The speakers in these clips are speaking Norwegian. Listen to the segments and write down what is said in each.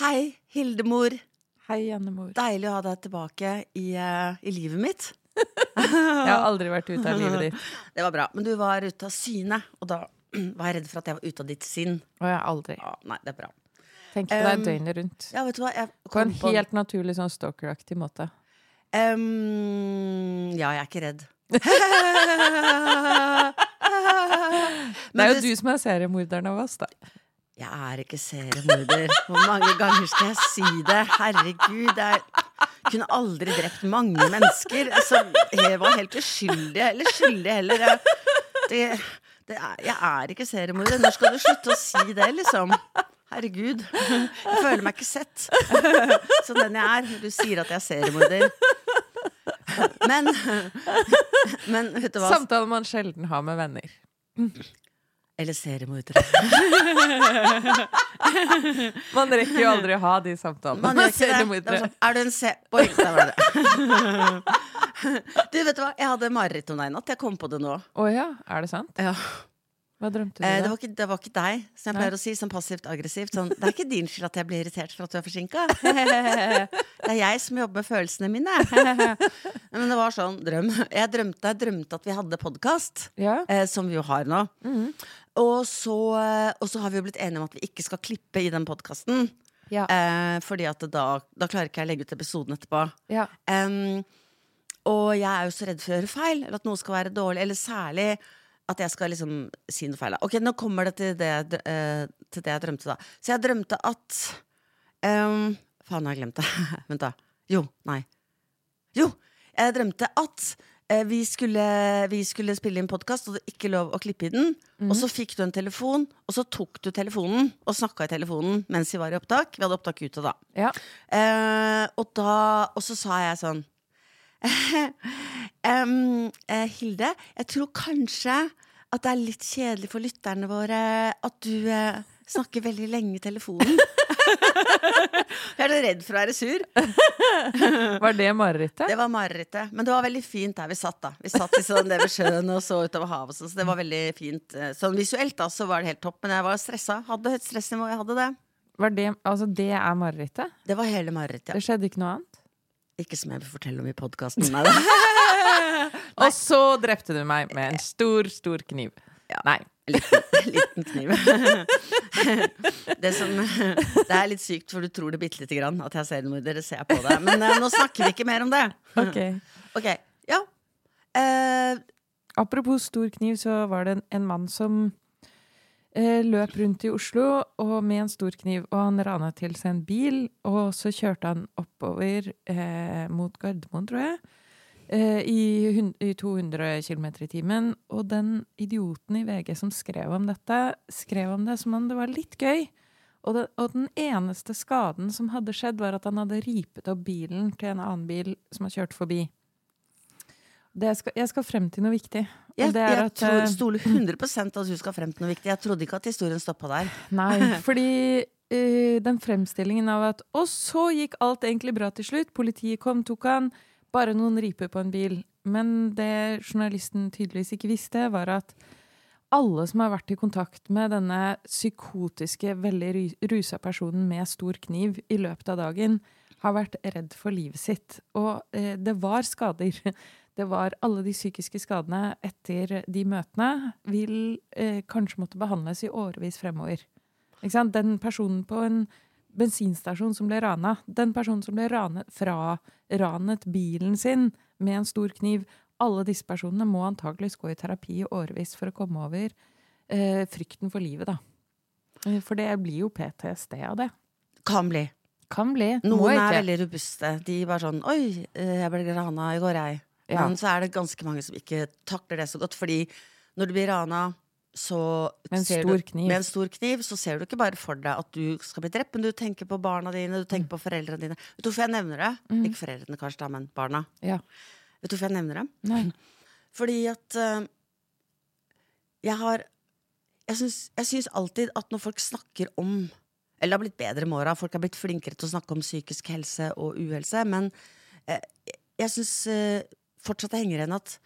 Hei, Hildemor. Hei, Jannemor. Deilig å ha deg tilbake i, eh, i livet mitt. Jeg har aldri vært ute av livet ditt. Det var bra. Men du var ute av syne, og da var jeg redd for at jeg var ute av ditt sinn. Og jeg har aldri. Ja, nei, det er bra. Tenk på deg Um, døgnet rundt. Ja, vet du hva? Jeg På en på- helt naturlig sånn stalkeraktig måte. Em, Ja, jeg er ikke redd. Det er jo du som er seriemorderen av oss, da. Jeg er ikke seriemorder. Hvor mange ganger skal jeg si det? Herregud, jeg kunne aldri drept mange mennesker. Altså, jeg var helt uskyldig. Eller skyldig heller. Jeg, det, det er, jeg er ikke seriemorder. Når skal du slutte å si det, liksom? Herregud. Jeg føler meg ikke sett som den jeg er. Du sier at jeg er seriemorder. Men, men vet du hva? Samtaler man sjelden har med venner. Eller seriemordere. Man rekker jo aldri å ha de samtalene Man med det. det seriemordere. sånn, er du en se... Oi, der var det. Du, vet du hva? Jeg hadde mareritt om deg i natt. Jeg kom på det nå. Å ja, er det sant? Ja. Hva drømte du Eh, det, da? var ikke, det var ikke deg, som jeg pleier å si, sånn passivt aggressivt. Sånn, det er ikke din skyld at jeg blir irritert for at du er forsinka. Det er jeg som jobber med følelsene mine. Men det var sånn drøm. Jeg drømte, jeg drømte at vi hadde podkast, Ja? eh, som vi jo har nå. Mhm. Og så, eh, og så har vi jo blitt enige om at vi ikke skal klippe i den podkasten. Ja. Eh, fordi at da, da klarer ikke jeg å legge ut episoden etterpå. ja. Um, og jeg er jo så redd for å gjøre feil, eller at noe skal være dårlig. Eller særlig at jeg skal liksom si noe feil. Ok, nå kommer det til det, eh, til det jeg drømte, da. Så jeg drømte at um, Faen, har jeg glemt det. Vent, da. Jo. Nei. Jo! Jeg drømte at vi, skulle, vi skulle spille inn podkast, og det er ikke lov å klippe i den. Og så fikk du en telefon, og så tok du telefonen og snakka i telefonen mens vi var i opptak. Vi hadde opptak ute da. ja. Eh, og da Og så sa jeg sånn um, eh, Hilde, jeg tror kanskje at det er litt kjedelig for lytterne våre at du eh, snakker veldig lenge i telefonen. jeg er så redd for å være sur. Var det marerittet? Det var marerittet. Men det var veldig fint der vi satt. da Vi satt i sånn nede ved sjøen og så utover havet. sånn, Så det var veldig fint. Sånn visuelt da, så var det helt topp. Men jeg var stressa. Hadde høyt stressnivå. Jeg hadde det. Var det, altså det er marerittet? Det var hele marerittet. Det skjedde ikke noe annet? Ikke som jeg vil fortelle om i podkasten. Og så drepte du meg med en stor, stor kniv. Ja. Nei. Liten, liten kniv. det, som, det er litt sykt, for du tror det bitte lite grann at jeg er seriemorder. Det ser jeg på deg. Men uh, nå snakker vi ikke mer om det. Ok. Ok, ja. Uh, Apropos stor kniv, så var det en, en mann som uh, løp rundt i Oslo og med en stor kniv, og han rana til seg en bil, og så kjørte han oppover mot Gardermoen, tror jeg, i, i 200 km i timen. Og den idioten i VG som skrev om dette, skrev om det som om det var litt gøy. Og, det, og den eneste skaden som hadde skjedd, var at han hadde ripet opp bilen til en annen bil som har kjørt forbi. Det skal, jeg skal frem til noe viktig. jeg jeg at, tror, eh, stoler 100 på at du skal frem til noe viktig. Jeg trodde ikke at historien stoppa der. Nei, fordi uh, den fremstillingen av at Og så gikk alt egentlig bra til slutt. Politiet kom, tok han. Bare noen riper på en bil. Men det journalisten tydeligvis ikke visste, var at alle som har vært i kontakt med denne psykotiske, veldig ru- rusa personen med stor kniv i løpet av dagen, har vært redd for livet sitt. Og eh, det var skader. Det var alle de psykiske skadene etter de møtene vil eh, kanskje måtte behandles i årevis fremover. Den personen på en bensinstasjon som ble rana, den personen som ble ranet, fra ranet bilen sin med en stor kniv, alle disse personene må antakeligvis gå i terapi i årevis for å komme over eh, frykten for livet, da. Eh, For det blir jo PTSD av det. Kan bli. Kan bli. Noen er veldig robuste. De bare sånn Oi, eh, jeg ble rana i går, jeg. Ja. Men så er det ganske mange som ikke takler det så godt. Fordi når du blir rana, så Med en stor du, kniv. Med en stor kniv så ser du ikke bare for deg at du skal bli drept, men du tenker på barna dine, du Mm. tenker på foreldrene dine. Vet du hvorfor jeg nevner det? Ikke foreldrene, kanskje, da, men barna. Ja. Vet du hvorfor jeg nevner det? Nei. Fordi at uh, jeg har Jeg syns, jeg syns alltid at når folk snakker om Eller det har blitt bedre med åra, folk har blitt flinkere til å snakke om psykisk helse og uhelse, men uh, jeg syns uh, fortsatt det henger igjen at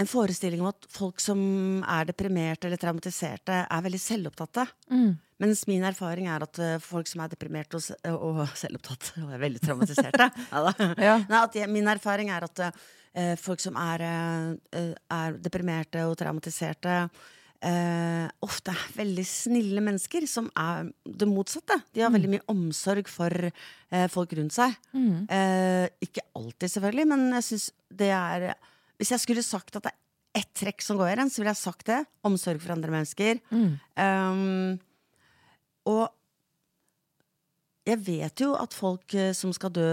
en forestilling om at folk som er deprimerte eller traumatiserte, er veldig selvopptatte. Mm. Mens min erfaring er at eh, folk som er deprimerte og, og selvopptatt og er veldig traumatiserte. Ja. Nei, at jeg, Min erfaring er at uh, folk som er, uh, er deprimerte og traumatiserte, uh, ofte er veldig snille mennesker, som er det motsatte. De har veldig mye omsorg for folk rundt seg. Eh, ikke alltid, selvfølgelig, men jeg syns det er Hvis jeg skulle sagt at det er ett trekk som går igjen, så ville jeg sagt det. Omsorg for andre mennesker. Um, og jeg vet jo at folk eh, som skal dø,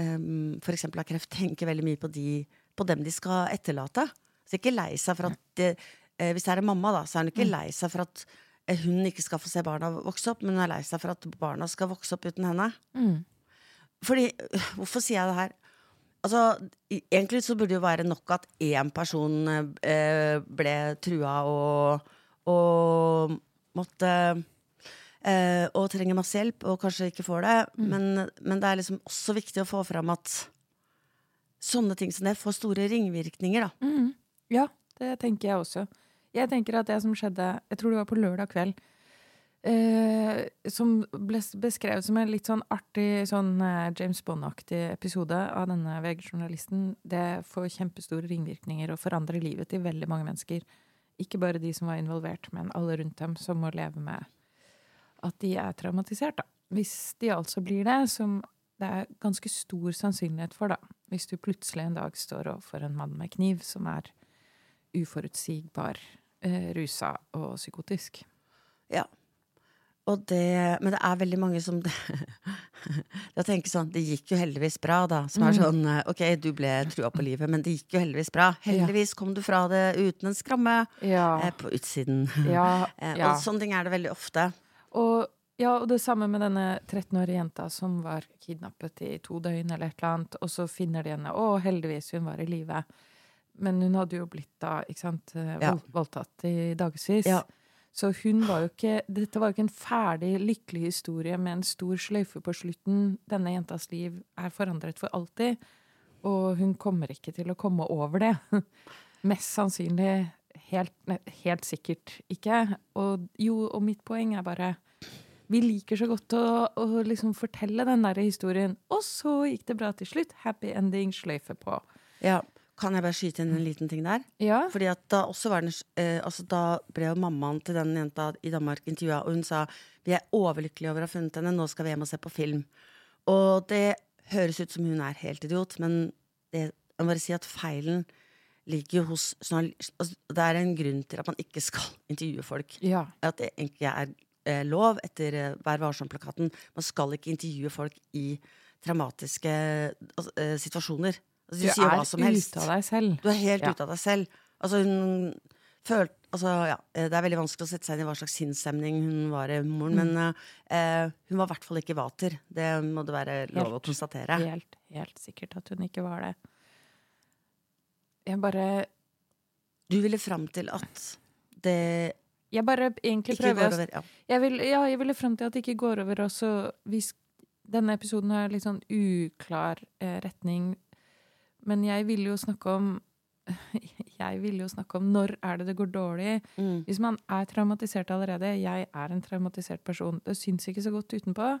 um, eksempel av kreft, tenker veldig mye på, de, på dem de skal etterlate. Så jeg er ikke lei seg for at de, uh, Hvis det er en mamma, da, så er hun ikke lei seg for at eh, hun ikke skal få se barna vokse opp, men hun er lei seg for at barna skal vokse opp uten henne. Fordi, øh, Hvorfor sier jeg det her? Altså, Egentlig så burde det jo være nok at én person eh, ble trua og, og måtte eh, Og trenger masse hjelp, og kanskje ikke får det. Men, men det er liksom også viktig å få fram at sånne ting som det får store ringvirkninger. da. Ja, det tenker jeg også. Jeg tenker at det som skjedde, jeg tror det var på lørdag kveld, eh, som ble beskrevet som en litt sånn artig, sånn eh, James Bond-aktig episode av denne VG-journalisten, det får kjempestore ringvirkninger og forandrer livet til veldig mange mennesker. Ikke bare de som var involvert, men alle rundt dem som må leve med at de er traumatisert, da. Hvis de altså blir det, som det er ganske stor sannsynlighet for, da. Hvis du plutselig en dag står overfor en mann med kniv som er uforutsigbar, eh, rusa og psykotisk. Ja. Det, men det er veldig mange som Da tenker sånn, Det gikk jo heldigvis bra, da. Som er sånn eh, Ok, du ble trua på livet, men det gikk jo heldigvis bra. Heldigvis kom du fra det uten en skramme Ja. eh, på utsiden. Ja, Eh, ja. Og sånne ting er det veldig ofte. Og, ja, og det samme med denne 13-årige jenta som var kidnappet i to døgn eller et eller annet, og så finner de henne. Å, heldigvis, hun var i live. Men hun hadde jo blitt da, ikke sant, voldtatt i dagevis. Ja. Så hun var jo ikke Dette var jo ikke en ferdig, lykkelig historie med en stor sløyfe på slutten. Denne jentas liv er forandret for alltid, og hun kommer ikke til å komme over det. Mest sannsynlig helt, helt sikkert ikke. Og jo, og mitt poeng er bare Vi liker så godt å, å liksom fortelle den der historien. Og så gikk det bra til slutt. Happy ending, sløyfe på. Ja. Kan jeg bare skyte inn en liten ting der? Ja. Fordi at da også var den, eh, altså da ble jo mammaen til den jenta i Danmark intervjua, og hun sa vi er overlykkelige over å ha funnet henne, nå skal vi hjem og se på film. Og det høres ut som hun er helt idiot, men det, jeg må bare si at feilen ligger jo hos altså, Det er en grunn til at man ikke skal intervjue folk. Ja. At det egentlig er eh, lov etter eh, Vær varsom-plakaten. Man skal ikke intervjue folk i traumatiske altså, eh, situasjoner. Altså, du, Du sier er hva som helst. ute av deg selv. Du er helt Ja. ute av deg selv. Altså, hun følte altså, ja, eh, Det er veldig vanskelig å sette seg inn i hva slags sinnsstemning hun var i, moren. Mm. Men uh, hun var i hvert fall ikke vater. Det må det være lov å konstatere. Helt, helt sikkert at hun ikke var det. Jeg bare Du ville fram til at det Jeg bare egentlig prøver over. Ja. Jeg, vil, ja, jeg ville frem til at det ikke går over også hvis Denne episoden har litt sånn uklar eh, retning, men jeg vil jo snakke om Jeg ville jo snakke om når er det det går dårlig. Mm. Hvis man er traumatisert allerede Jeg er en traumatisert person. Det syns ikke så godt utenpå.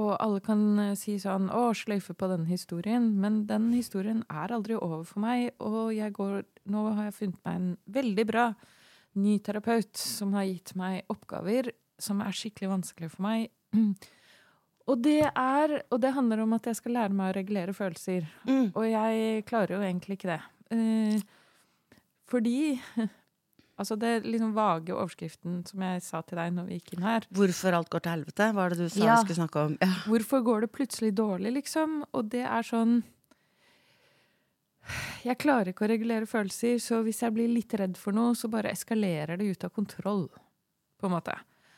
Og alle kan eh, si sånn 'Å, sløyfe på denne historien', men den historien er aldri over for meg. Og jeg går Nå har jeg funnet meg en veldig bra ny terapeut som har gitt meg oppgaver som er skikkelig vanskelig for meg. Og det er Og det handler om at jeg skal lære meg å regulere følelser. Mm. Og jeg klarer jo egentlig ikke det. Eh, fordi Altså det liksom vage overskriften som jeg sa til deg når vi gikk inn her. Hvorfor alt går til helvete, var det du sa Ja. vi skulle snakke om. Ja. Hvorfor går det plutselig dårlig, liksom? Og det er sånn Jeg klarer ikke å regulere følelser, så hvis jeg blir litt redd for noe, så bare eskalerer det ut av kontroll, på en måte.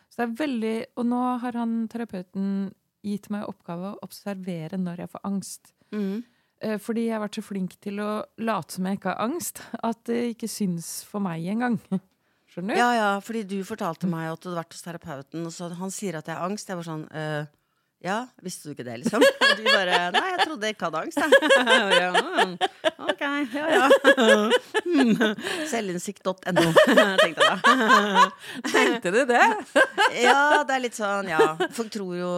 Så det er veldig Og nå har han terapeuten gitt meg oppgave å observere når jeg får angst. Mm. Eh, Fordi jeg har vært så flink til å late som jeg ikke har angst, at det ikke syns for meg engang. Skjønner du? ja, ja, fordi du fortalte meg at du hadde vært hos terapeuten, og så han sier at jeg har angst. Jeg var sånn øh, Ja, visste du ikke det, liksom? Og du bare Nei, jeg trodde jeg ikke hadde angst, jeg. Ja, «Mm, Ok, ja ja. Hmm. Selvinnsikt.no, tenkte jeg da. Tenkte du det? Ja, det er litt sånn, ja. Folk tror jo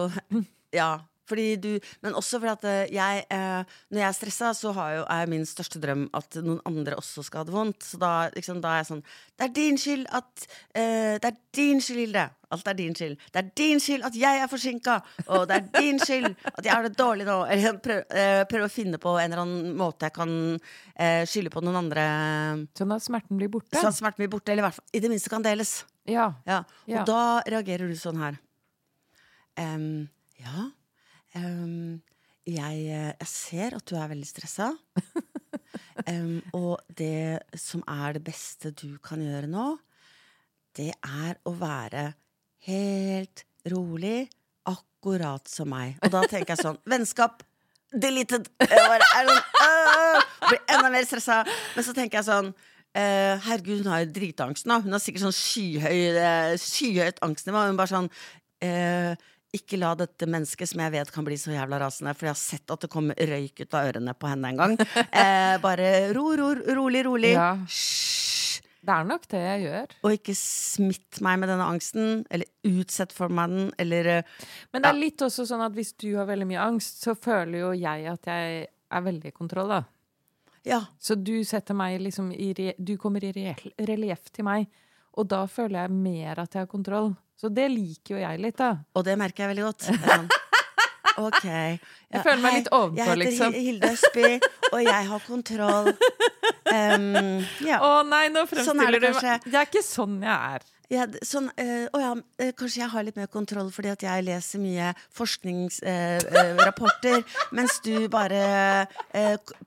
Ja. Fordi du, men også fordi at eh, jeg eh, Når jeg er stressa, så har jo, er min største drøm at noen andre også skal ha det vondt. Så da, liksom, da er jeg sånn Det er din skyld at eh, Det er din skyld, Hilde. Alt er din skyld. Det er din skyld at jeg er forsinka! Og det er din skyld at jeg har det dårlig nå. Eller prøver, eh, prøv å finne på en eller annen måte jeg kan eh, skylde på noen andre. Sånn at smerten blir borte? Sånn at smerten blir borte. Eller i hvert fall i det minste kan deles. Ja. Ja, og Ja. da reagerer du sånn her. Em, ja, Um, jeg, eh, jeg ser at du er veldig stressa. um, og det som er det beste du kan gjøre nå, det er å være helt rolig, akkurat som meg. Og da tenker jeg sånn Vennskap deleted! Jeg bare er sånn! Blir enda mer stressa. Men så tenker jeg sånn Uh, herregud, hun har jo dritangst nå. Hun har sikkert sånn skyhøy, uh, skyhøyt angstnivå. Hun bare sånn eh, Ikke la dette mennesket, som jeg vet kan bli så jævla rasende, for jeg har sett at det kommer røyk ut av ørene på henne en gang. Eh, bare ro, ro, rolig, rolig. Ja. Det er nok det jeg gjør. Og ikke smitt meg med denne angsten, eller utsett for meg den, eller eh, Men det er litt også sånn at hvis du har veldig mye angst, så føler jo jeg at jeg er veldig i kontroll, da. Ja. Så du setter meg liksom i Du kommer i relieff til meg, og da føler jeg mer at jeg har kontroll. Så det liker jo jeg litt, da. Og det merker jeg veldig godt. Jeg sånn, Ok. Ja, føler meg hei, litt liksom. Jeg heter liksom. Hilde Østby, og jeg har kontroll. Um, ja. Å nei, nå Sånn er fremstiller det du meg. Det er ikke sånn jeg er. Ja, sånn, øh, å ja, kanskje jeg har litt mer kontroll fordi at jeg leser mye forskningsrapporter, mens du bare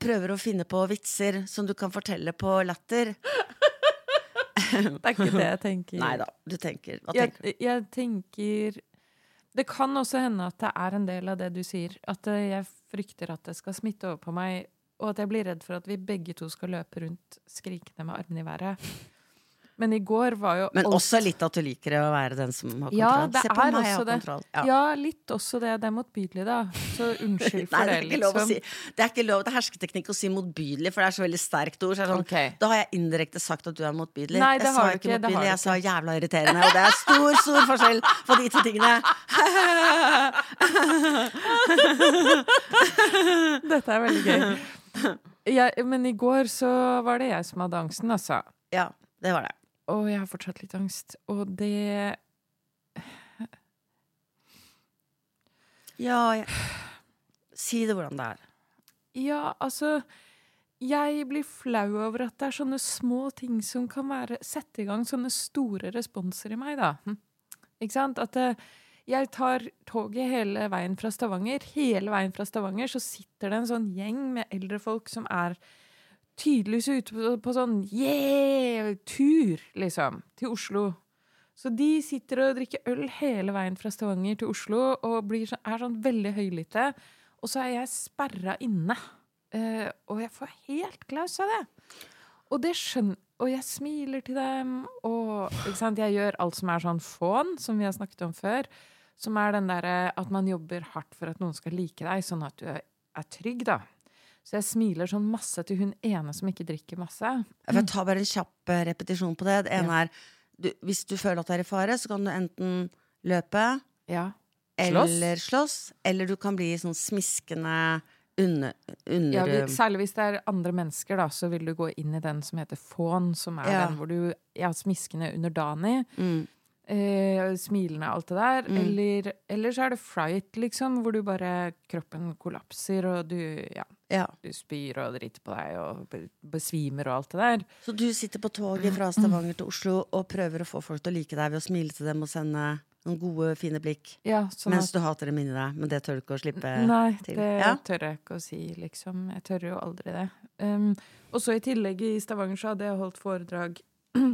prøver å finne på vitser som du kan fortelle på latter. Det er ikke det jeg tenker. Nei da, du tenker Hva Jeg, tenker du? jeg tenker Det kan også hende at det er en del av det du sier. At eh, jeg frykter at det skal smitte over på meg, og at jeg blir redd for at vi begge to skal løpe rundt skrikende med armene i været. Men i går var jo Men alt- også litt at du liker å være den som har kontroll. Ja, det Se på meg, jeg har det. kontroll. Ja. litt også det. Det er motbydelig, da. Så unnskyld Nei, for det det, er ikke lov å liksom. si. Det er ikke lov, det er hersketeknikk å si motbydelig, for det er så veldig sterkt ord. Så sånn, okay. Da har jeg indirekte sagt at du er motbydelig. Nei, det jeg har sa ikke ikke, motbydelig, jeg sa jævla irriterende. Og det er stor, stor forskjell på de to tingene. Dette er veldig gøy. Ja, men i går så var det jeg som hadde angsten, altså. Ja, det var det. Og jeg har fortsatt litt angst. Og det Ja, jeg... Si det hvordan det er. Ja, altså Jeg blir flau over at det er sånne små ting som kan være sette i gang sånne store responser i meg, da. Hm. Ikke sant? At eh, jeg tar toget hele veien fra Stavanger. Hele veien fra Stavanger så sitter det en sånn gjeng med eldre folk som er tydeligvis ute på, på sånn yeah-tur, liksom, til Oslo. Så de sitter og drikker øl hele veien fra Stavanger til Oslo og blir er sånn veldig høylytte. Og så er jeg sperra inne. Eh, og jeg får helt klaus av det. Og det skjønner Og jeg smiler til dem, og jeg gjør alt som er sånn fån, som vi har snakket om før. Som er den derre at man jobber hardt for at noen skal like deg, sånn at du er trygg, da. Så jeg smiler sånn masse til hun ene som ikke drikker masse. Jeg vil ta bare en kjapp eh, repetisjon på det. Det ene er du, hvis du føler at du er i fare, så kan du enten løpe Ja. Slåss? eller slåss. Eller du kan bli sånn smiskende under, under Ja, vi- særlig hvis det er andre mennesker, da, så vil du gå inn i den som heter fån, som er Ja. den hvor du er smiskende underdanig. mm, Eh, smilende, alt det der. Mm. Eller, eller så er det fright, liksom, hvor du bare Kroppen kollapser, og du, ja, ja. du spyr og driter på deg og besvimer og alt det der. Så du sitter på toget fra Stavanger til Oslo og prøver å få folk til å like deg ved å smile til dem og sende noen gode, fine blikk. Ja, sånn Mens at, du hater dem inni deg, men det tør du ikke å slippe Nei, til. det Ja. tør jeg ikke å si, liksom. Jeg tør jo aldri det. Um, og så i tillegg i Stavanger så hadde jeg holdt foredrag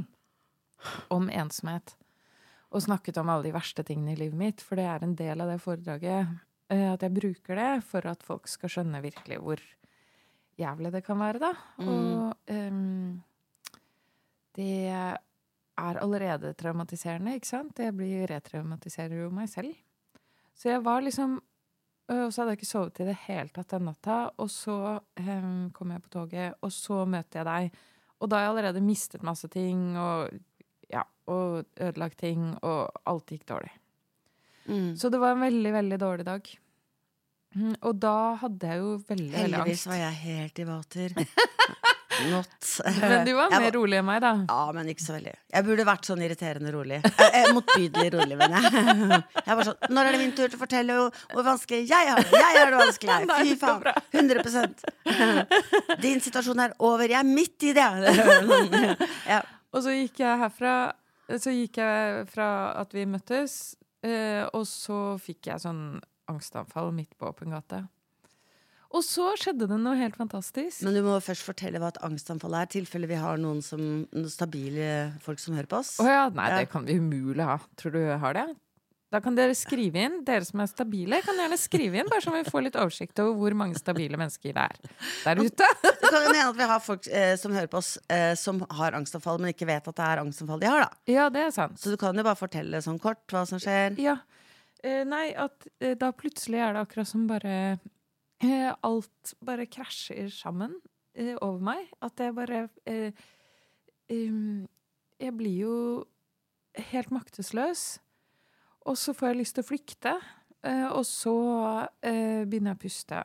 om ensomhet. Og snakket om alle de verste tingene i livet mitt, for det er en del av det foredraget. eh, At jeg bruker det for at folk skal skjønne virkelig hvor jævlig det kan være, da. Mm. Og um, det er allerede traumatiserende, ikke sant? Jeg blir retraumatiserer jo meg selv. Så jeg var liksom Og så hadde jeg ikke sovet i det hele tatt den natta. Og så um, kom jeg på toget, og så møter jeg deg. Og da har jeg allerede mistet masse ting, og, og ødelagt ting, og alt gikk dårlig. Mm. Så det var en veldig, veldig dårlig dag. Mm, Og da hadde jeg jo veldig, veldig angst. Heldigvis var jeg helt i vater. Not. Men du var mer mer rolig enn meg, da. Ja, men ikke så veldig. Jeg burde vært sånn irriterende rolig. Eh, eh, motbydelig rolig, mener jeg. Jeg var sånn Når er det min tur til å fortelle hvor, hvor vanskelig jeg har det? Jeg har det vanskelig. Fy faen. 100 Din situasjon er over. Jeg er midt i det. Ja. Og så gikk jeg herfra Så gikk jeg fra at vi møttes, eh, og så fikk jeg sånn angstanfall midt på åpen gate. Og så skjedde det noe helt fantastisk. Men du må først fortelle hva et angstanfall er, i tilfelle vi har noen, som, noen stabile folk som hører på oss. Å ja, nei, Ja. det kan vi umulig ha. Tror du jeg har det? Da kan dere skrive inn, dere som er stabile, kan gjerne skrive inn, bare så vi får litt oversikt over hvor mange stabile mennesker det er der ute. Det kan jo hende at vi har folk eh, som hører på oss, eh, som har angstanfall, men ikke vet at det er angstanfall de har, da. Ja, det er sant. Så du kan jo bare fortelle sånn kort hva som skjer. Ja. Eh, nei, at eh, da plutselig er det akkurat som bare eh, Alt bare krasjer sammen eh, over meg. At jeg bare Jeg blir jo helt maktesløs. Og så får jeg lyst til å flykte. Eh, og så eh, begynner jeg å puste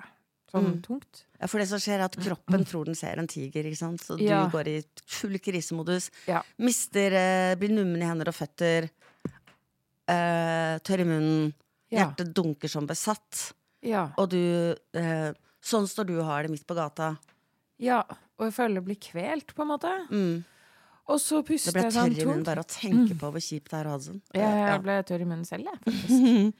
sånn Mm. tungt. Ja, for det som skjer er at kroppen tror den ser en tiger, ikke sant? Så Ja. du går i full krisemodus. Ja. Mister eh, Blir nummen i hender og føtter. Tørr i munnen. Ja. Hjertet dunker som besatt. Ja. Og du Sånn står du og har det midt på gata. ja. Og jeg føler jeg blir kvelt, på en måte. Mm. Og så Det puster ble jeg tørr sånn i munnen bare å tenke på hvor kjipt det er å ha det sånn. Jeg ble tørr i munnen selv, jeg, faktisk.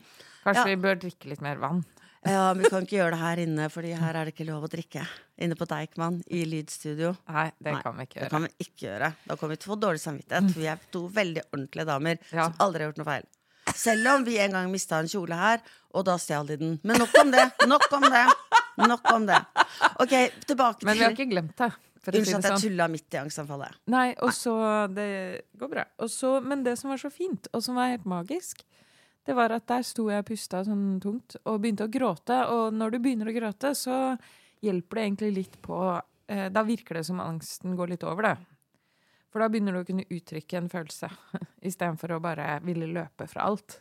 Kanskje Ja. vi bør drikke litt mer vann. Ja, men vi kan ikke gjøre det her inne, Fordi her er det ikke lov å drikke. Inne på Deichman i lydstudio. Nei, det Nei, kan vi ikke Det gjøre. kan vi ikke gjøre. Da kommer vi til å få dårlig samvittighet. Vi er to veldig ordentlige damer Ja. som aldri har gjort noe feil. Selv om vi en gang mista en kjole her, og da stjal de den. Men nok om det! Nok om det! Nok om det. Ok, tilbake Men vi har ikke glemt det. Unnskyld at jeg sånn. tulla midt i angstanfallet. Nei, og så Det går bra. Og så, men det som var så fint, og som var helt magisk, det var at der sto jeg og pusta sånn tungt og begynte å gråte. Og når du begynner å gråte, så hjelper det egentlig litt på eh, Da virker det som angsten går litt over, det. For da begynner du å kunne uttrykke en følelse istedenfor å bare ville løpe fra alt.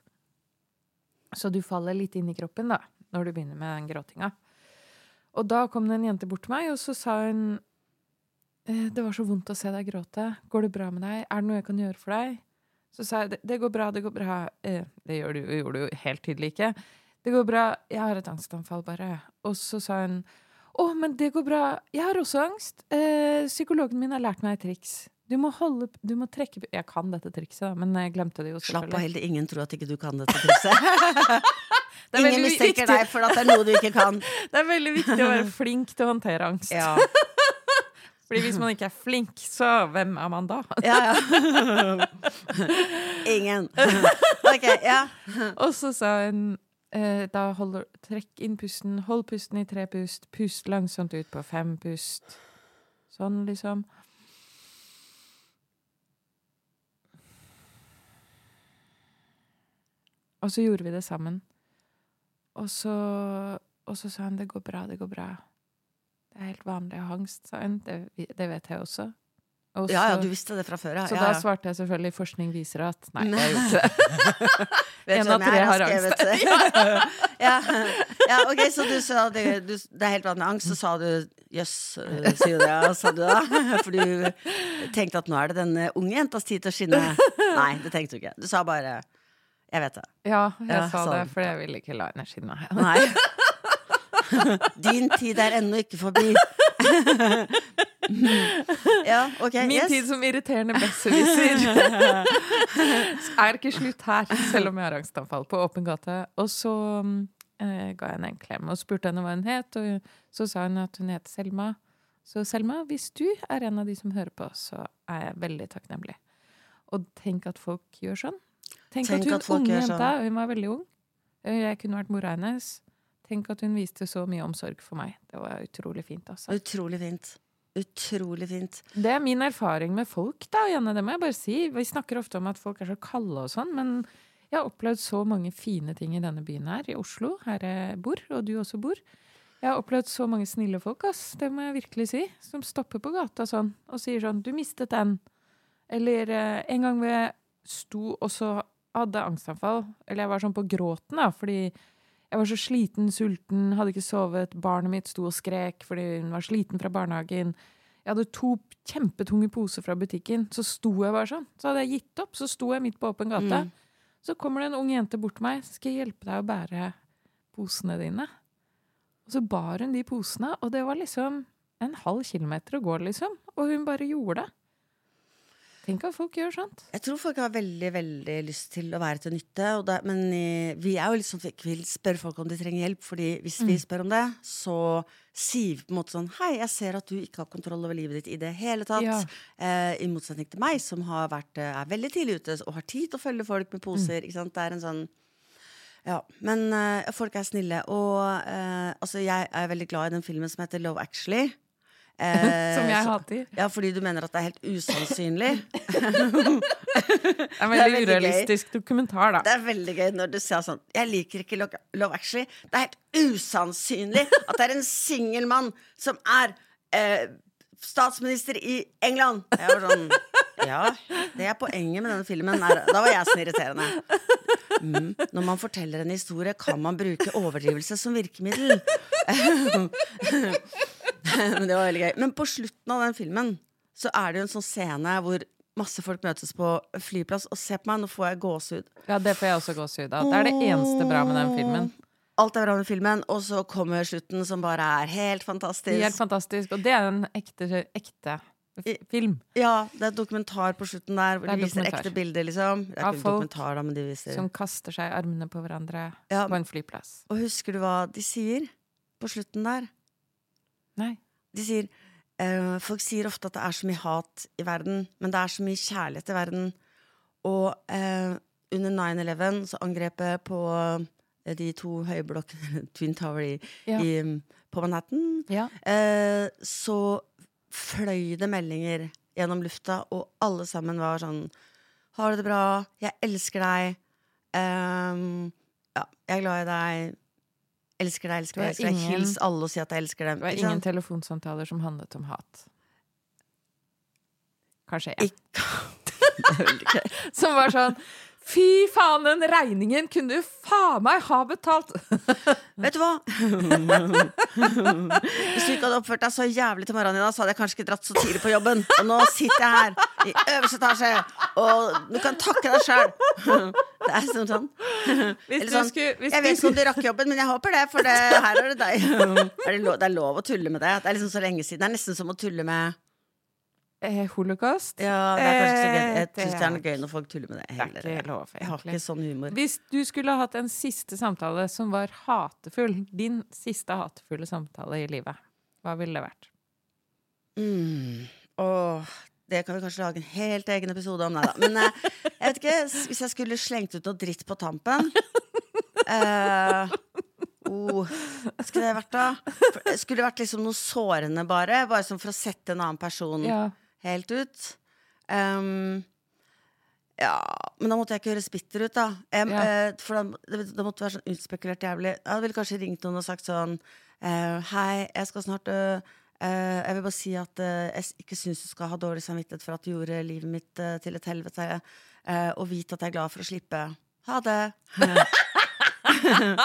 Så du faller litt inn i kroppen da, når du begynner med den gråtinga. Og da kom det en jente bort til meg, og så sa hun Det var så vondt å se deg gråte. Går det bra med deg? Er det noe jeg kan gjøre for deg? Så sa jeg det, går bra, det går bra. Eh, det gjør du, gjorde du jo helt tydelig ikke. Det går bra, jeg har et angstanfall, bare. Og så sa hun å, men det går bra, jeg har også angst. Eh, psykologen min har lært meg et triks. Du må holde Du må trekke Jeg kan dette trikset, da, men jeg glemte det jo Slapp av. Hilde. Ingen tror at ikke du kan dette trikset. Det Ingen mistenker viktig. deg for at det er noe du ikke kan. Det er veldig viktig å være flink til å håndtere angst. Ja, Fordi hvis man ikke er flink, så hvem er man da? ja. ja. Ingen. Ok, ja. Og så sa hun eh, da holder, Trekk inn pusten, hold pusten i tre pust, pust langsomt ut på fem pust. Sånn, liksom. Og så gjorde vi det sammen. Og så, og så sa han det går bra, det går bra. Det er helt vanlig å ha angst, sa hun. Det, det vet jeg også. også. Ja, ja, du visste det fra før, ja. så ja, da svarte jeg selvfølgelig forskning viser at Nei, Nei. jeg gjorde ikke det. En av tre har angst. ja. ja, ok, så du sa det, du, det er helt vanlig angst, så sa du jøss, yes, sier du det, sa du da? For du tenkte at nå er det den unge jentas tid til å skinne. Nei, det tenkte du ikke. Du sa bare jeg vet det. Ja, jeg Ja, sa sånn. det, for jeg ville ikke la henne skinne. Nei. Din tid er ennå ikke forbi. ja, ok. Min yes. tid som irriterende besserwisser er ikke slutt her, selv om jeg har angstanfall på åpen gate. Og så mm, eh, ga jeg henne en klem og spurte henne hva hun het, og så sa hun at hun het Selma. Så Selma, hvis du er en av de som hører på, så er jeg veldig takknemlig. Og tenk at folk gjør sånn. Tenk, Tenk at hun at unge jenta, sånn. hun var veldig ung. Eh, Jeg kunne vært mora hennes. Tenk at hun viste så mye omsorg for meg. Det var utrolig fint, altså. Utrolig fint. Utrolig fint. Det er min erfaring med folk, da, Janne. Det må jeg bare si. Vi snakker ofte om at folk er så kalde og sånn, men Jeg har opplevd så mange fine ting i denne byen her, i Oslo, her jeg bor, og du også bor. Jeg har opplevd så mange snille folk, ass. Det må jeg virkelig si. Som stopper på gata sånn og sier sånn 'Du mistet den'. Eller eh, en gang vi sto og så hadde angstanfall. Eller jeg var sånn på gråten, da, fordi jeg var så sliten, sulten, hadde ikke sovet. Barnet mitt sto og skrek fordi hun var sliten fra barnehagen. Jeg hadde to kjempetunge poser fra butikken. Så sto jeg bare sånn. Så hadde jeg gitt opp. Så sto jeg midt på åpen gate. Mm. Så kommer det en ung jente bort til meg. Skal jeg hjelpe deg å bære posene dine. Og så bar hun de posene, og det var liksom en halv kilometer å gå, liksom. Og hun bare gjorde det. Tenk at folk gjør sånt. Jeg tror folk har veldig veldig lyst til å være til nytte. Det, men eh, vi er jo litt sånn vi vil spørre folk om de trenger hjelp. Fordi hvis vi Mm. spør om det, så sier vi på en måte sånn Hei, jeg ser at du ikke har kontroll over livet ditt i det hele tatt. Ja. Eh, I motsetning til meg, som har vært, eh, er veldig tidlig ute og har tid til å følge folk med poser. Sant? Det er en sånn ja, Men eh, folk er snille. Og eh, altså, jeg er veldig glad i den filmen som heter Love Actually. Eh, Som jeg så- hater. Ja, fordi du mener at det er helt usannsynlig. Det er veldig urealistisk dokumentar, da. Det er veldig gøy når du sier sånn Jeg liker ikke Love, Love Actually. Det er helt usannsynlig at det er en singel mann som er eh, statsminister i England. Jeg var sånn Ja, det er poenget med denne filmen. Er, da var jeg så irriterende. Mm. Når man forteller en historie, kan man bruke overdrivelse som virkemiddel. Men det var veldig gøy. Men på slutten av den filmen så er det jo en sånn scene hvor masse folk møtes på flyplass. Og se på meg, nå får jeg gåsehud. Ja, det får jeg også gåsehud av. Det er det eneste bra med den filmen. Alt er bra med filmen, og så kommer slutten, som bare er helt fantastisk. Helt fantastisk. Og det er en ekte, ekte film. Ja, det er et dokumentar på slutten der, hvor de viser dokumentar. ekte bilder, liksom. Det er Av folk da, men de viser Som kaster seg i armene på hverandre Ja. på en flyplass. Og husker du hva de sier på slutten der? Nei. De sier eh, Folk sier ofte at det er så mye hat i verden, men det er så mye kjærlighet i verden. Og eh, under 9-11, så angrepet på eh, de to høye blokkene, Twin Tower i, Ja. i, på Manhattan, Ja. eh, så fløy det meldinger gjennom lufta, og alle sammen var sånn Har du det bra? Jeg elsker deg. Um, ja, jeg er glad i deg. Elsker deg, elsker deg. Elsker deg. Hils alle og si at jeg elsker dem. Det var ingen telefonsamtaler som handlet om hat. Kanskje jeg. Ikke Som var sånn Fy faen, den regningen kunne du faen meg ha betalt! Vet du hva? Hvis du ikke hadde oppført deg så jævlig til morgenen i dag, så hadde jeg kanskje ikke dratt så tidlig på jobben. Og nå sitter jeg her i øverste etasje, og du kan takke deg sjøl. Det er sånn sånn. Sånn, Jeg vet ikke om du rakk jobben, men jeg håper det, for det, her er det deg. Er det, lov, det er lov å tulle med det. Det er liksom så lenge siden. Det er nesten som å tulle med eh, Holocaust? Ja, det er kanskje ikke så gøy. Jeg syns det er noe gøy når folk tuller med det. Det er Heller. ikke lov, Jeg har ikke sånn humor. Hvis du skulle hatt en siste samtale som var hatefull, din siste hatefulle samtale i livet, hva ville det vært? Mm. Åh, det kan vi kanskje lage en helt egen episode om. Nei da. Men eh, jeg vet ikke, hvis jeg skulle slengt ut noe dritt på tampen eh, oh, skulle det vært, da? Skulle det vært liksom noe sårende, bare. Bare sånn for å sette en annen person Ja. Helt ut. Um, ja, men da måtte jeg ikke høres bitter ut, da. Jeg, Ja. eh, for da, det, det måtte være sånn utspekulert jævlig. Jeg ville kanskje ringt noen og sagt sånn eh, Hei, jeg skal snart dø. Uh, jeg vil bare si at uh, jeg ikke syns du skal ha dårlig samvittighet for at du gjorde livet mitt uh, til et helvete. og vite at jeg er glad for å slippe. Ha det.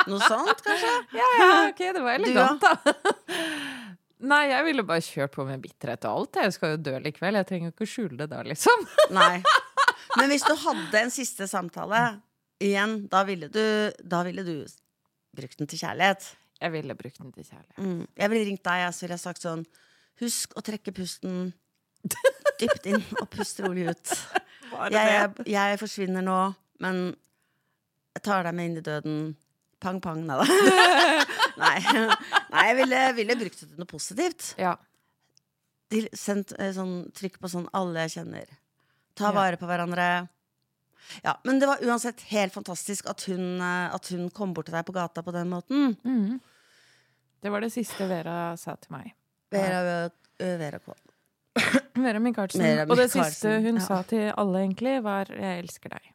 Noe sånt, kanskje? Ja, ja, ok, det var elegant, da. Nei, jeg ville bare kjørt på med bitterhet og alt. Jeg skal jo dø likevel. Jeg trenger jo ikke skjule det da, liksom. Nei. Men hvis du hadde en siste samtale igjen, da ville du, da ville du brukt den til kjærlighet. Jeg ville brukt den til kjærlighet. Mm. Jeg ville ringt deg, så ville jeg sagt sånn Husk å trekke pusten dypt inn og puste rolig ut. Jeg, jeg, jeg forsvinner nå, men jeg tar deg med inn i døden. Pang, pang. Nei da. Nei. Nei, jeg ville, ville brukt det til noe positivt. Ja. De sendt eh, sånn trykk på sånn alle jeg kjenner. Ta Ja. vare på hverandre. Ja, Men det var uansett helt fantastisk at hun, eh, at hun kom bort til deg på gata på den måten. Mhm. Det var det siste Vera sa til meg. Vera, ø, Vera Kvål. Vera Michaelsen. Vera Og det Michaelsen, siste hun ja. sa til alle, egentlig, var 'jeg elsker deg'.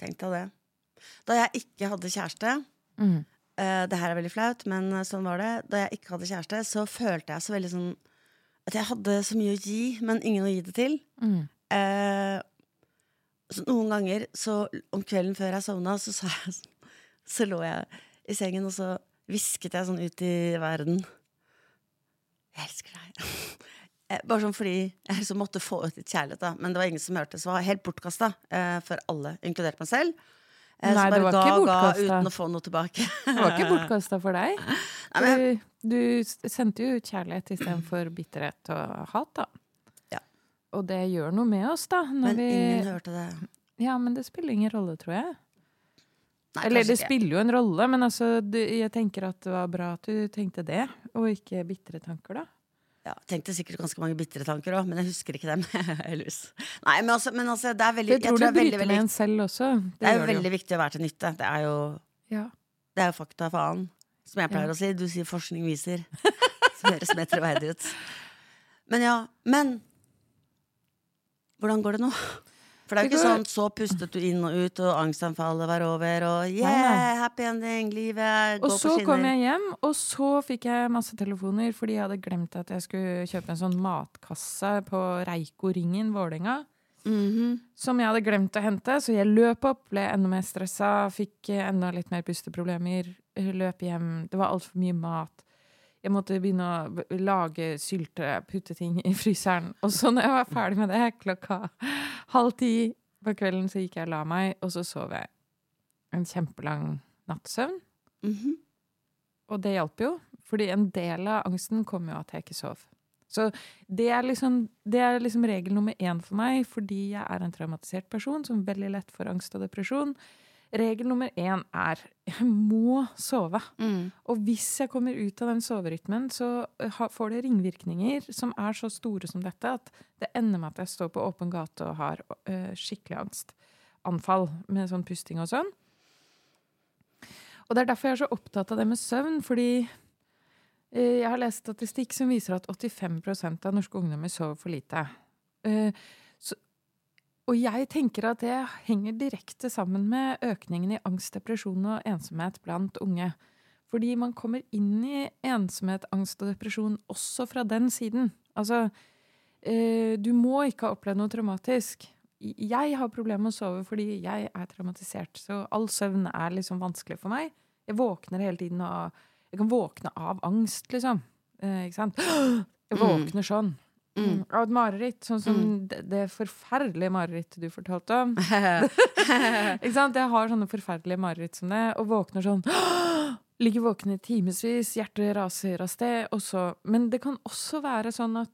Tenk deg det. Da jeg ikke hadde kjæreste Mm. Eh, Det her er veldig flaut, men eh, sånn var det. Da jeg ikke hadde kjæreste, så følte jeg så veldig sånn At jeg hadde så mye å gi, men ingen å gi det til. Mm. Eh, så noen ganger så om kvelden før jeg sovna, så, så, jeg, sånn- så lå jeg i sengen, og så hvisket jeg sånn ut i verden. Jeg elsker deg. Bare sånn fordi jeg liksom måtte få ut litt kjærlighet, da. Men det var ingen som hørte, så det var helt bortkasta eh, for alle, inkludert meg selv. Eh, Nei, som det bare var ga og ga uten å få noe tilbake. Det var ikke bortkasta for deg. Du, du sendte jo ut kjærlighet istedenfor bitterhet og hat, da. Ja. Og det gjør noe med oss, da. Men vi... ingen hørte det. Ja, men det spiller ingen rolle, tror jeg. Nei, Eller det spiller jo en rolle, men altså, du, jeg tenker at det var bra at du tenkte det, og ikke bitre tanker, da. Ja, tenkte sikkert ganske mange bitre tanker òg, men jeg husker ikke dem. Nei, men altså, men altså det er veldig, For jeg tror det det er bryter veldig, med en selv også. Det, det er jo veldig det viktig å være til nytte. Det er jo, Ja. det er jo fakta faen, som jeg pleier Ja. å si. Du sier forskning viser. Som høres mer troverdig ut. Men ja, men hvordan går det nå? For det er jo ikke sånn så pustet du inn og ut, og angstanfallet var over, og yeah, happy ending, livet går på skinner. Og så kom jeg hjem, og så fikk jeg masse telefoner fordi jeg hadde glemt at jeg skulle kjøpe en sånn matkasse på Reiko-ringen Mm -hmm. Som jeg hadde glemt å hente, så jeg løp opp, ble enda mer stressa, fikk enda litt mer pusteproblemer, løp hjem. Det var altfor mye mat. Jeg måtte begynne å lage sylte, putte ting i fryseren. Og så når jeg var ferdig med det, klokka halv ti på kvelden, så gikk jeg og la meg, og så sov jeg en kjempelang nattsøvn. Mhm. Og det hjalp jo, fordi en del av angsten kom jo at jeg ikke sov. Så det er, liksom, det er liksom regel nummer én for meg, fordi jeg er en traumatisert person som veldig lett får angst og depresjon. Regel nummer én er jeg må sove. Mm. Og hvis jeg kommer ut av den soverytmen, så eh, får det ringvirkninger som er så store som dette, at det ender med at jeg står på åpen gate og har uh, skikkelig angstanfall med sånn pusting og sånn. Og det er derfor jeg er så opptatt av det med søvn, fordi eh, jeg har lest statistikk som viser at 85% av norske ungdommer sover for lite. Og jeg tenker at det henger direkte sammen med økningen i angst, depresjon og ensomhet blant unge. Fordi man kommer inn i ensomhet, angst og depresjon også fra den siden. Altså, eh, du må ikke ha opplevd noe traumatisk. Jeg har problemer med å sove fordi jeg er traumatisert. Så all søvn er liksom vanskelig for meg. Jeg våkner hele tiden av Jeg kan våkne av angst, liksom. Eh, ikke sant? Jeg Mm. våkner sånn. Mm. Mm. Av et mareritt. Sånn som Mm. det, det forferdelige marerittet du fortalte om. Ikke sant? Jeg har sånne forferdelige mareritt som det, og våkner sånn Ligger våken i timevis, hjertet raser av sted, og så Men det kan også være sånn at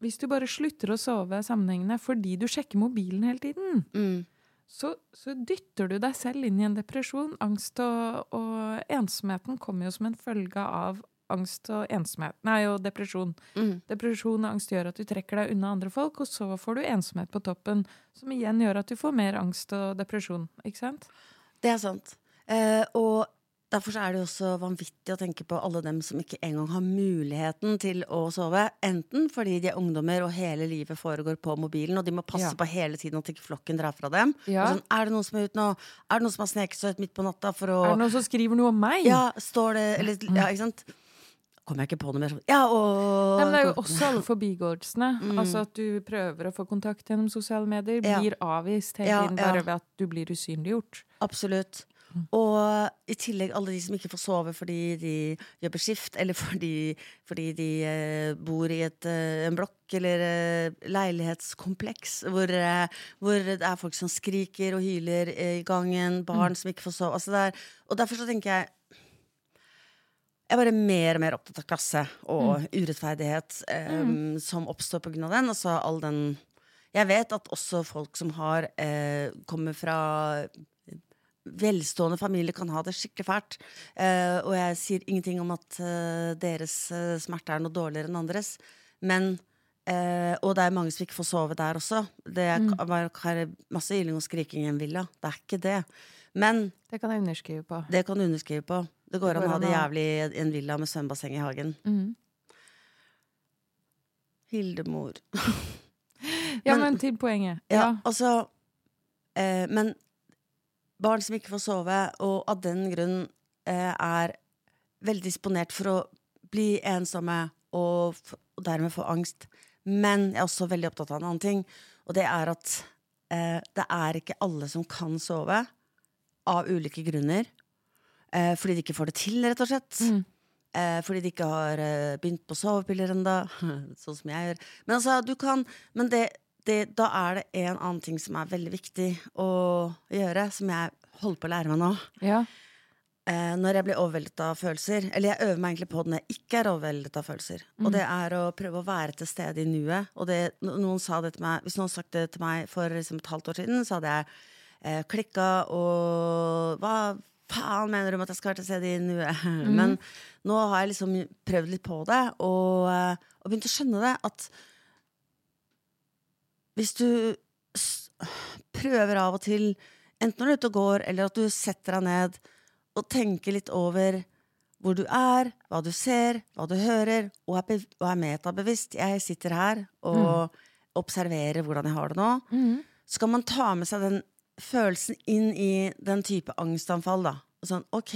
hvis du bare slutter å sove sammenhengende fordi du sjekker mobilen hele tiden, Mm. så, så dytter du deg selv inn i en depresjon. Angst og, og ensomheten kommer jo som en følge av angst og ensomhet. Nei, og depresjon. Mm. Depresjon og angst gjør at du trekker deg unna andre folk, og så får du ensomhet på toppen, som igjen gjør at du får mer angst og depresjon. Ikke sant? Det er sant. Eh, og derfor så er det jo også vanvittig å tenke på alle dem som ikke engang har muligheten til å sove. Enten fordi de er ungdommer og hele livet foregår på mobilen, og de må passe Ja. på hele tiden at ikke flokken drar fra dem. Ja. Sånn, er det noen som er ute nå? Er det noen som har sneket seg ut midt på natta for å Er det noen som skriver noe om meg? Ja, står det Eller ja, ikke sant? Kommer jeg ikke på noe mer sånn Ja, og Nei, men det er jo også alle forbigåelsene. Mm. Altså at du prøver å få kontakt gjennom sosiale medier, Ja. blir avvist hele Ja, tiden ja. bare ved at du blir usynliggjort. Absolutt. Og i tillegg alle de som ikke får sove fordi de jobber skift, eller fordi, fordi de eh, bor i et, eh, en blokk eller eh, leilighetskompleks hvor, eh, hvor det er folk som skriker og hyler i gangen, barn som ikke får sove. Altså det er, og derfor så tenker jeg jeg er bare mer og mer opptatt av klasse og urettferdighet eh, som oppstår av den. Altså all den Jeg vet at også folk som har eh, kommer fra velstående familier, kan ha det skikkelig fælt. Eh, og jeg sier ingenting om at eh, deres eh, smerte er noe dårligere enn andres. Men eh, Og det er mange som ikke får sove der også. Det er Mm. masse yling og skriking i en villa. Det er ikke det. Men Det kan jeg underskrive på. det kan du underskrive på. Det går Det an å ha det jævlig i en villa med svømmebasseng i hagen. Mm. Hildemor. Ja, Men- men til poenget. Ja, Ja. altså eh, Men barn som ikke får sove, og av den grunn eh, er veldig disponert for å bli ensomme og, og dermed få angst. Men jeg er også veldig opptatt av en annen ting, og det er at eh, det er ikke alle som kan sove av ulike grunner. Eh, fordi de ikke får det til, rett og slett. Mm. Eh, fordi de ikke har eh, begynt på sovepiller ennå, sånn som jeg gjør. Men altså, du kan Men det, det, da er det en annen ting som er veldig viktig å gjøre, som jeg holder på å lære meg nå. Ja. Eh, når jeg blir overveldet av følelser. Eller jeg øver meg egentlig på det når jeg ikke er overveldet av følelser. Og det er å prøve å være til stede i nuet. Og det, noen sa det til meg, hvis noen sagt det til meg for liksom, et halvt år siden, så hadde jeg eh, klikka og Hva faen mener du med at jeg skal være til stede i nuet? Men nå har jeg liksom prøvd litt på det, og, eh, og begynt å skjønne det. At hvis du prøver av og til, enten når du er ute og går, eller at du setter deg ned og tenker litt over hvor du er, hva du ser, hva du hører, og er, og er metabevisst. Jeg sitter her og observerer hvordan jeg har det nå. Mhm. Så kan man ta med seg den følelsen inn i den type angstanfall, da. Sånn, ok,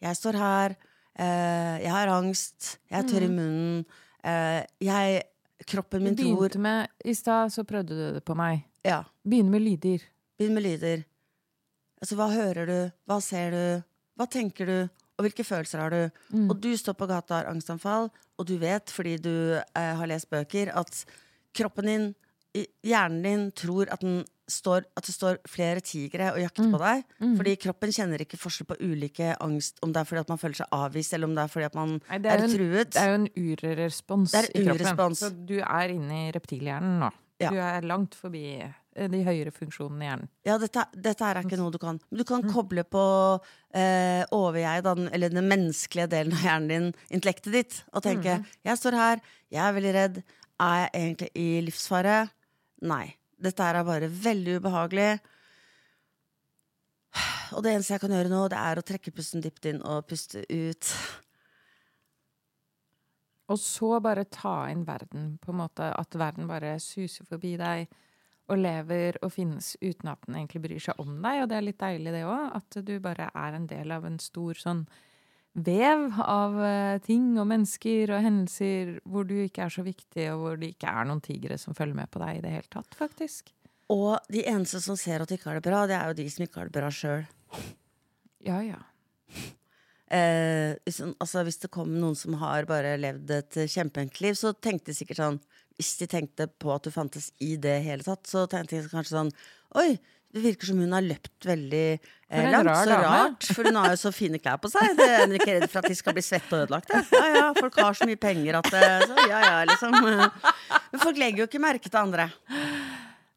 jeg står her, eh, jeg har angst, jeg er tørr i munnen, eh, jeg Kroppen min tror begynte med I stad så prøvde du det på meg. Ja. Begynne med lyder. Begynn med lyder. Altså, hva hører du? Hva ser du? Hva tenker du? Og hvilke følelser har du? Mm. Og du står på gata og har angstanfall, og du vet, fordi du eh, har lest bøker, at kroppen din, hjernen din, tror at, den står, at det står flere tigre og jakter Mm. på deg. Fordi kroppen kjenner ikke forskjell på ulike angst, om det er fordi at man føler seg avvist, eller om det er fordi at man Nei, er, er en- truet. Det er jo en urrespons i kroppen. Så du er inne i reptilhjernen nå. Ja. Du er langt forbi eh, de høyere funksjonene i hjernen. Ja, dette, dette er ikke noe du kan Men du kan koble på eh, over-jeg, den- eller den menneskelige delen av hjernen din, intellektet ditt, og tenke Jeg står her, jeg er veldig redd. Er jeg egentlig i livsfare? Nei. Dette her er bare veldig ubehagelig. Og det eneste jeg kan gjøre nå, det er å trekke pusten dypt inn og puste ut. Og så bare ta inn verden, på en måte. At verden bare suser forbi deg og lever og finnes uten at den egentlig bryr seg om deg. Og det er litt deilig, det òg. At du bare er en del av en stor sånn vev av eh, ting og mennesker og hendelser hvor du ikke er så viktig, og hvor det ikke er noen tigre som følger med på deg i det hele tatt, faktisk. Og de eneste som ser at du ikke har det bra, det er jo de som ikke har det bra sjøl. Ja, ja. Eh, hvis, altså, hvis det kom noen som har bare levd et kjempeenkelt liv, så tenkte de sikkert sånn Hvis de tenkte på at du fantes i det hele tatt, så tenkte de kanskje sånn Oi, det virker som hun har løpt veldig eh, langt. rar Så rart, for hun har jo så fine klær på seg. Det er ikke redd for at de skal bli svette og ødelagte. Ja ja, folk har så mye penger at eh, Så ja ja, liksom. Men folk legger jo ikke merke til andre.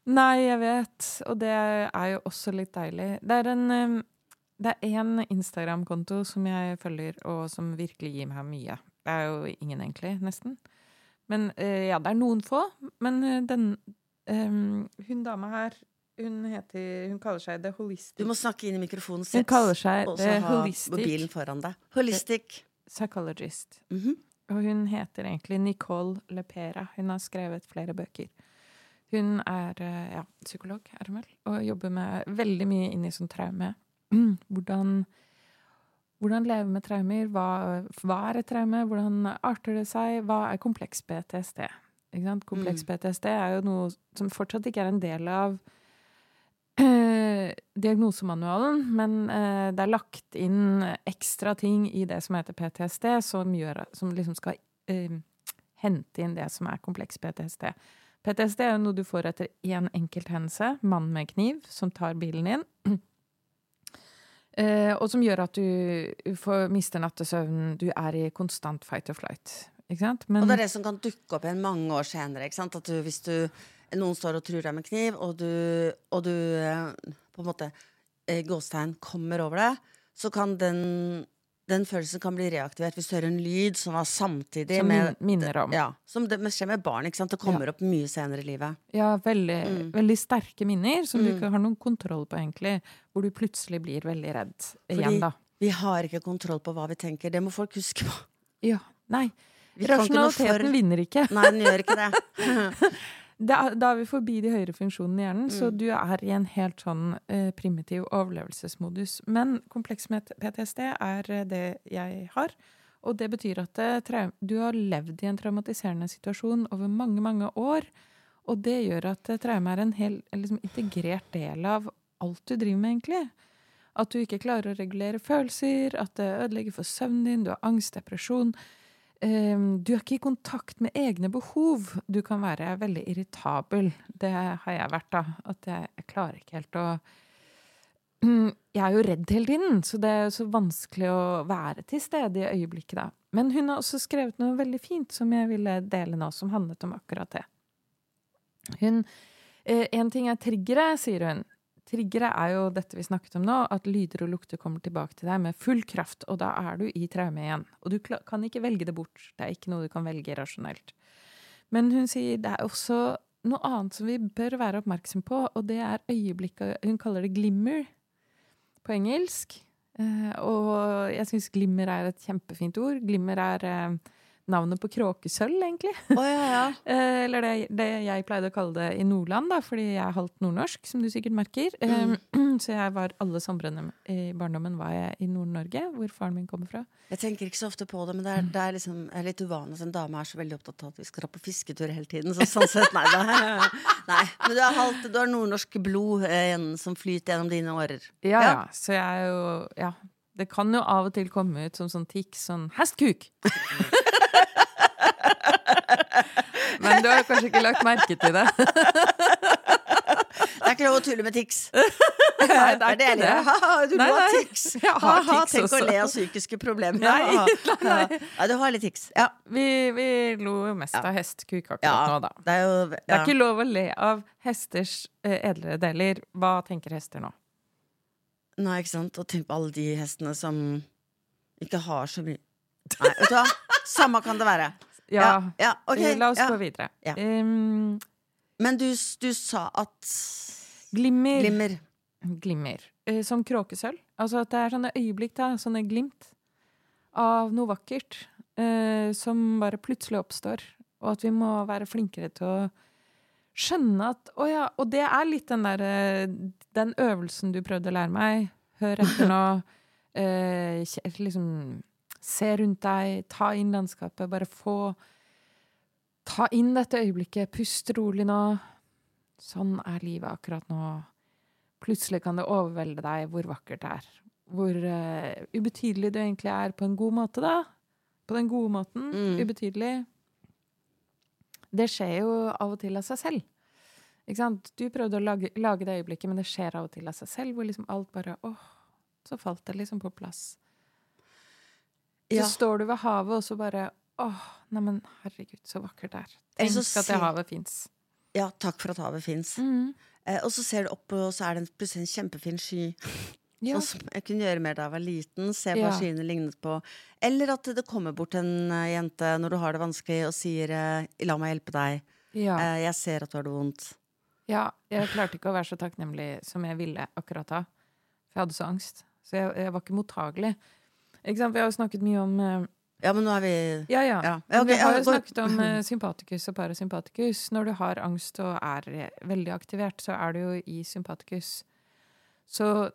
Nei, jeg vet, og det er jo også litt deilig. Det er en, det er en Instagram-konto som jeg følger, og som virkelig gir meg mye. Det er jo ingen, egentlig, nesten. Men eh, ja, det er noen få. Men eh, den um, Hun dama her, hun heter Hun kaller seg The Holistic Du må snakke inn i mikrofonen. Hun kaller seg og The Holistic mobilen foran deg. Holistic. Psychologist. Mhm. Og hun heter egentlig Nicole Lepera. Hun har skrevet flere bøker. Hun er eh, ja, psykolog, er hun vel, og jobber med veldig mye inn i sånn traume. Hvordan, hvordan leve med traumer, hva, hva er et traume, hvordan arter det seg, hva er kompleks PTSD? Kompleks PTSD er jo noe som fortsatt ikke er en del av eh, diagnosemanualen, men eh, det er lagt inn ekstra ting i det som heter PTSD, som, gjør, som liksom skal eh, hente inn det som er kompleks PTSD. PTSD er jo noe du får etter én enkelt hendelse, mann med kniv, som tar bilen din. Eh, og som gjør at du får, mister nattesøvnen, du er i konstant fight or flight. Men, Og det er det som kan dukke opp igjen mange år senere. At du, hvis du, noen står og truer deg med kniv, og du, og du eh, på en måte eh, gåstegn kommer over det, så kan den, den følelsen kan bli reaktivert hvis du hører en lyd som var samtidig som med min, minner om. ja, Som det skjer med barn. Ikke sant? Det kommer opp mye senere i livet. Ja, veldig, Mm. veldig sterke minner som du Mm. ikke har noen kontroll på, egentlig. Hvor du plutselig blir veldig redd Fordi- igjen, da. Vi har ikke kontroll på hva vi tenker. Det må folk huske på. Ja, nei. Vi ikke Rasjonaliteten for- vinner ikke. Nei, den gjør ikke det. Da, da er vi forbi de høyere funksjonene i hjernen, så Mm. du er i en helt sånn eh, primitiv overlevelsesmodus. Men kompleks med PTSD er eh, det jeg har. Og det betyr at det, du har levd i en traumatiserende situasjon over mange, mange år. Og det gjør at eh, traume er en hel liksom, integrert del av alt du driver med, egentlig. At du ikke klarer å regulere følelser, at det ødelegger for søvnen din, du har angst, depresjon. Ehm, du er ikke i kontakt med egne behov. Du kan være veldig irritabel. Det har jeg vært, da. At jeg, jeg klarer ikke helt å Jeg er jo redd hele tiden, så det er så vanskelig å være til stede i øyeblikket, da. Men hun har også skrevet noe veldig fint som jeg ville dele nå, som handlet om akkurat det. Hun Én En ting er triggere, sier hun. Triggere er jo dette vi snakket om nå, at lyder og lukter kommer tilbake til deg med full kraft, og da er du i traume igjen. Og du kan ikke velge det bort. Det er ikke noe du kan velge rasjonelt. Men hun sier det er også noe annet som vi bør være oppmerksom på, og det er øyeblikket Hun kaller det glimmer på engelsk. Eh, og jeg syns glimmer er et kjempefint ord. Glimmer er eh, navnet på kråkesølv, egentlig. Oh, ja, ja. Eh, eller det, det jeg pleide å kalle det i Nordland, da, fordi jeg er halvt nordnorsk, som du sikkert merker. Mm. så jeg var alle somrene i barndommen var jeg i Nord-Norge, hvor faren min kommer fra. Jeg tenker ikke så ofte på det, men det er, det er, liksom, er litt uvanlig at en dame er så veldig opptatt av at vi skal dra på fisketur hele tiden. Så sånn sett, nei, da. nei. Men du har, halvt, du har nordnorsk blod eh, som flyter gjennom dine årer. Ja. ja. Så jeg er jo Ja. Det kan jo av og til komme ut som sånn tics, sånn hestkuk! Men du har kanskje ikke lagt merke til det? Det er ikke lov å tulle med tics. Nei, det er det det. Ha-ha, Du Nei, av tics. Har Ha-ha, tenk tenk å le av psykiske problemer. Nei, Ha-ha. nei. Ja, du har litt tics. Ja. Vi, vi lo jo mest av hestkuk akkurat ja. nå, da. Det er jo Det er ikke lov å le av hesters eh, edlere deler. Hva tenker hester nå? Nei, ikke sant? Og tenk på alle de hestene som ikke har så mye Nei, vet du hva? Samme kan det være. Ja, ja ja okay, la oss ja. gå videre. Um, Men du, du sa at glimmer. Glimmer. Glimmer. Uh, som kråkesølv. Altså at det er sånne øyeblikk, da, sånne glimt av noe vakkert uh, som bare plutselig oppstår. Og at vi må være flinkere til å skjønne at Å ja. Og det er litt den derre Den øvelsen du prøvde å lære meg. Hør etter nå. Eh, liksom Se rundt deg, ta inn landskapet, bare få Ta inn dette øyeblikket, pust rolig nå. Sånn er livet akkurat nå. Plutselig kan det overvelde deg hvor vakkert det er. Hvor uh, ubetydelig du egentlig er på en god måte, da. På den gode måten. Mm. Ubetydelig. Det skjer jo av og til av seg selv. Du prøvde å lage, lage det øyeblikket, men det skjer av og til av seg selv. Hvor liksom alt bare åh, så falt det liksom på plass. Så Ja. står du ved havet, og så bare åh, neimen herregud, så vakkert det er. Tenk at det havet fins. ja, takk for at havet fins. Eh, og så ser du opp, og så er det plutselig en kjempefin sky. Ja. Jeg kunne gjøre mer da jeg var liten. Se hva Ja. skyene lignet på. Eller at det kommer bort en eh, jente når du har det vanskelig, og sier eh, 'la meg hjelpe deg'. Ja. Eh, 'Jeg ser at du har det vondt'. Ja, jeg klarte ikke å være så takknemlig som jeg ville akkurat da. For jeg hadde så angst. Så jeg, jeg var ikke mottagelig. Ikke sant? Vi har jo snakket mye om Ja, men nå er vi Ja, ja. Ja. Men Ja, ok, vi har jo snakket om sympatikus og parasympatikus. Når du har angst og er veldig aktivert, så er du jo i sympatikus. Så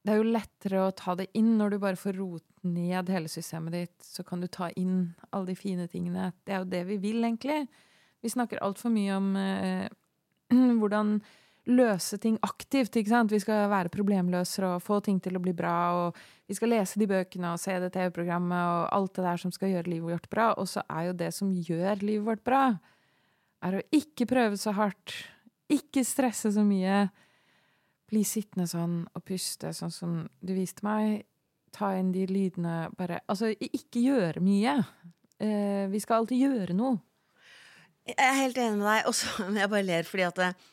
det er jo lettere å ta det inn når du bare får rotet ned hele systemet ditt. Så kan du ta inn alle de fine tingene. Det er jo det vi vil, egentlig. Vi snakker altfor mye om eh, hvordan løse ting aktivt. ikke sant? Vi skal være problemløsere og få ting til å bli bra. og Vi skal lese de bøkene og se det TV-programmet og alt det der som skal gjøre livet vårt bra. Og så er jo det som gjør livet vårt bra, er å ikke prøve så hardt. Ikke stresse så mye. Bli sittende sånn og puste sånn som du viste meg. Ta inn de lydene. Bare Altså, ikke gjøre mye. Eh, vi skal alltid gjøre noe. Jeg er helt enig med deg. Og så jeg bare ler fordi at eh,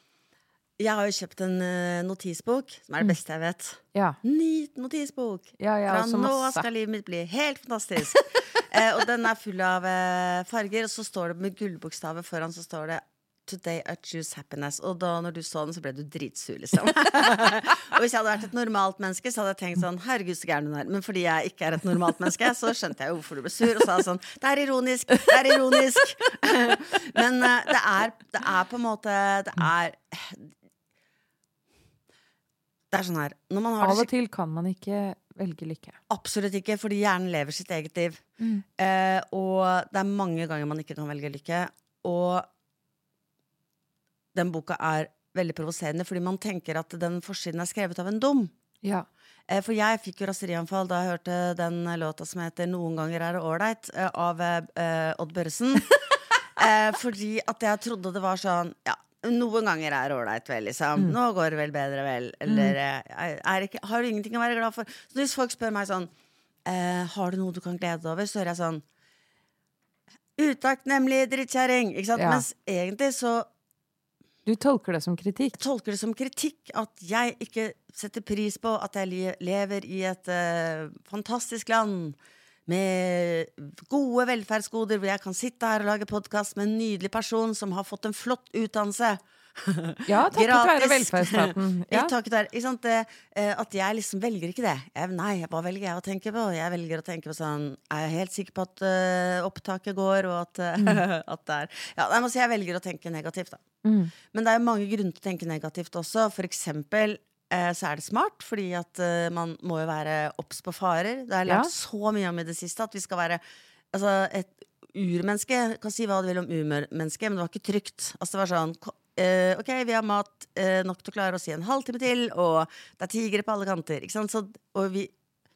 jeg har jo kjøpt en eh, notisbok, som er det beste jeg vet. Ja. Ny notisbok! Ja, ja, Fra nå av skal livet mitt bli helt fantastisk. eh, og den er full av eh, farger, og så står det med gullbokstaver foran så står det 'Today I choose happiness'. Og da når du så den, så ble du dritsur, liksom. og hvis jeg hadde vært et normalt menneske, så hadde jeg tenkt sånn 'herregud, så gæren hun er'. Men fordi jeg ikke er et normalt menneske, så skjønte jeg jo hvorfor du ble sur, og sa sånn 'det er ironisk', det er ironisk. Men uh, det, er, det er på en måte Det er Det er sånn her når man har Av og til kan man ikke velge lykke. Absolutt ikke, fordi hjernen lever sitt eget liv. Mm. Eh, og det er mange ganger man ikke kan velge lykke. Og den boka er veldig provoserende, fordi man tenker at den forsiden er skrevet av en dum. Ja. Eh, for jeg fikk jo raserianfall da jeg hørte den låta som heter 'Noen ganger er det ålreit' eh, av uh, Odd Børresen. uh, fordi at jeg trodde det var sånn Ja, noen ganger er ålreit, vel, liksom. Nå går det vel bedre, vel. Eller eh, er, er ikke, har du ingenting å være glad for? Så hvis folk spør meg sånn uh, Har du noe du kan glede deg over, så hører jeg sånn Utakknemlig drittkjerring! Ikke sant? Ja. Mens egentlig så Du tolker det som kritikk. Jeg tolker det som kritikk at jeg ikke setter pris på at jeg lever i et uh, fantastisk land med gode velferdsgoder, hvor jeg kan sitte her og lage podkast med en nydelig person som har fått en flott utdannelse. Ja, takket være velferdsstaten. Ja. Takket være- ikke sant? Det, eh, at jeg liksom velger ikke det. Jeg, nei, hva velger jeg å tenke på? Jeg velger å tenke på sånn Er jeg helt sikker på at uh, opptaket går, og at, eh, at det er Ja, jeg må si jeg velger å tenke negativt, da. Mm. Men det er jo mange grunner til å tenke negativt også. For eksempel eh, så er det smart, fordi at eh, man må jo være obs på farer. Det har jeg lært Ja. så mye om i det siste at vi skal være Altså, et urmenneske kan si hva du vil om urmenneske, men det var ikke trygt. Altså, det var sånn eh, Ok, vi har mat uh, nok til å klare oss i en halvtime til, og det er tigre på alle kanter. Så, og vi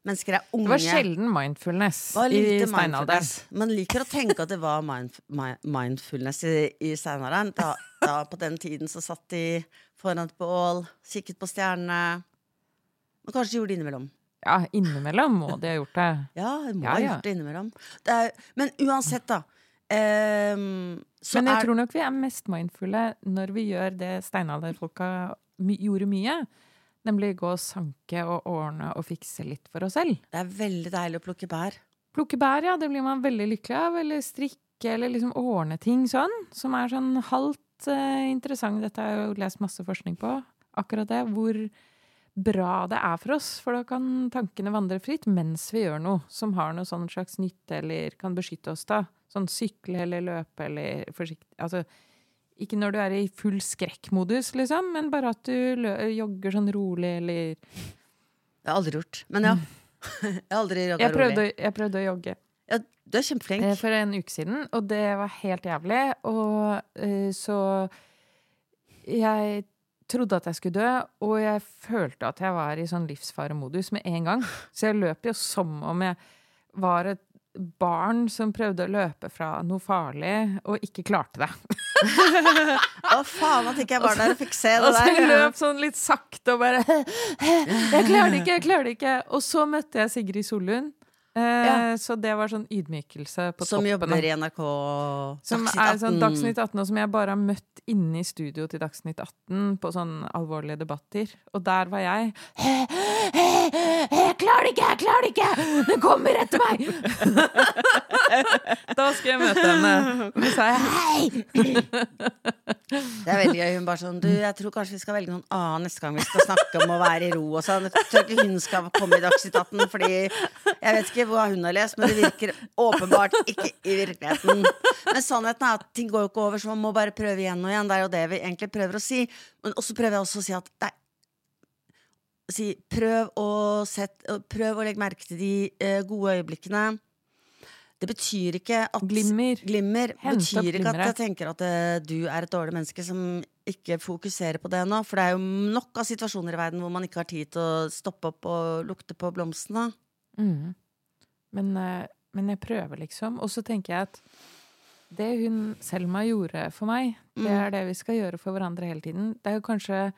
mennesker er unge. Det var sjelden mindfulness var i steinalderen. Man liker å tenke at det var mindf mindfulness i, i steinalderen. Da, da på den tiden så satt de foran et bål, kikket på stjernene. Og kanskje de gjorde det innimellom. Ja, innimellom må de ha gjort det. Ja, de må Ja, ha gjort det innimellom. Det er, men uansett, da. Så Men jeg er, tror nok vi er mest mindfulle når vi gjør det steinalderfolka my gjorde mye. Nemlig gå og sanke og ordne og fikse litt for oss selv. det er veldig deilig å plukke bær. Plukke bær, ja, det blir man veldig lykkelig av. Eller strikke, eller liksom ordne ting sånn. Som er sånn halvt uh, interessant. Dette har jeg jo lest masse forskning på. Akkurat det. Hvor bra det er for oss. For da kan tankene vandre fritt mens vi gjør noe som har noe sånn slags nytte, eller kan beskytte oss, da. Sånn sykle eller løpe eller forsiktig Altså ikke når du er i full skrekkmodus, liksom, men bare at du jogger sånn rolig, eller Det har jeg aldri gjort. Men ja. jeg har aldri jogga Mm. rolig. jeg prøvde å jogge. Ja, du er kjempeflink. Eh, For en uke siden, og det var helt jævlig. Og uh, så Jeg trodde at jeg skulle dø, og jeg følte at jeg var i sånn livsfaremodus med en gang. Så jeg løp jo som om jeg var et barn som prøvde å løpe fra noe farlig, og ikke klarte det. Å, faen at ikke jeg var der og fikk se det Og så jeg der. løp sånn litt sakte og bare Jeg klarer det ikke, jeg klarer det ikke. Og så møtte jeg Sigrid Sollund. Eh, Ja. Så det var sånn ydmykelse på Som toppen. jobber i NRK Som Dagsnytt er sånn 18. Dagsnytt 18, og som jeg bare har møtt inne i studio til Dagsnytt 18 på sånne alvorlige debatter. Og der var jeg. Jeg klarer det ikke, jeg klarer det ikke! Den kommer etter meg! da skal jeg møte henne. Og så sa jeg hei! Det er veldig gøy. Hun bare sånn Du, jeg tror kanskje vi skal velge noen annen neste gang vi skal snakke om å være i ro og sånn. Jeg tror ikke hun skal komme i Dagsnytt 18, fordi jeg vet ikke hva hun har lest, men det virker åpenbart ikke i virkeligheten. Men sannheten er at ting går jo ikke over, så man må bare prøve igjen og igjen. Det er jo det vi egentlig prøver å si. Men også prøver jeg også å si at nei, si, prøv, å sette, prøv å legge merke til de eh, gode øyeblikkene. Det betyr ikke at Glimmer. Glimmer betyr ikke at jeg tenker at eh, du er et dårlig menneske som ikke fokuserer på det nå. For det er jo nok av situasjoner i verden hvor man ikke har tid til å stoppe opp og lukte på blomstene. Mm. Men, eh, men jeg prøver, liksom. Og så tenker jeg at det hun Selma gjorde for meg, det Mm. er det vi skal gjøre for hverandre hele tiden. Det er jo kanskje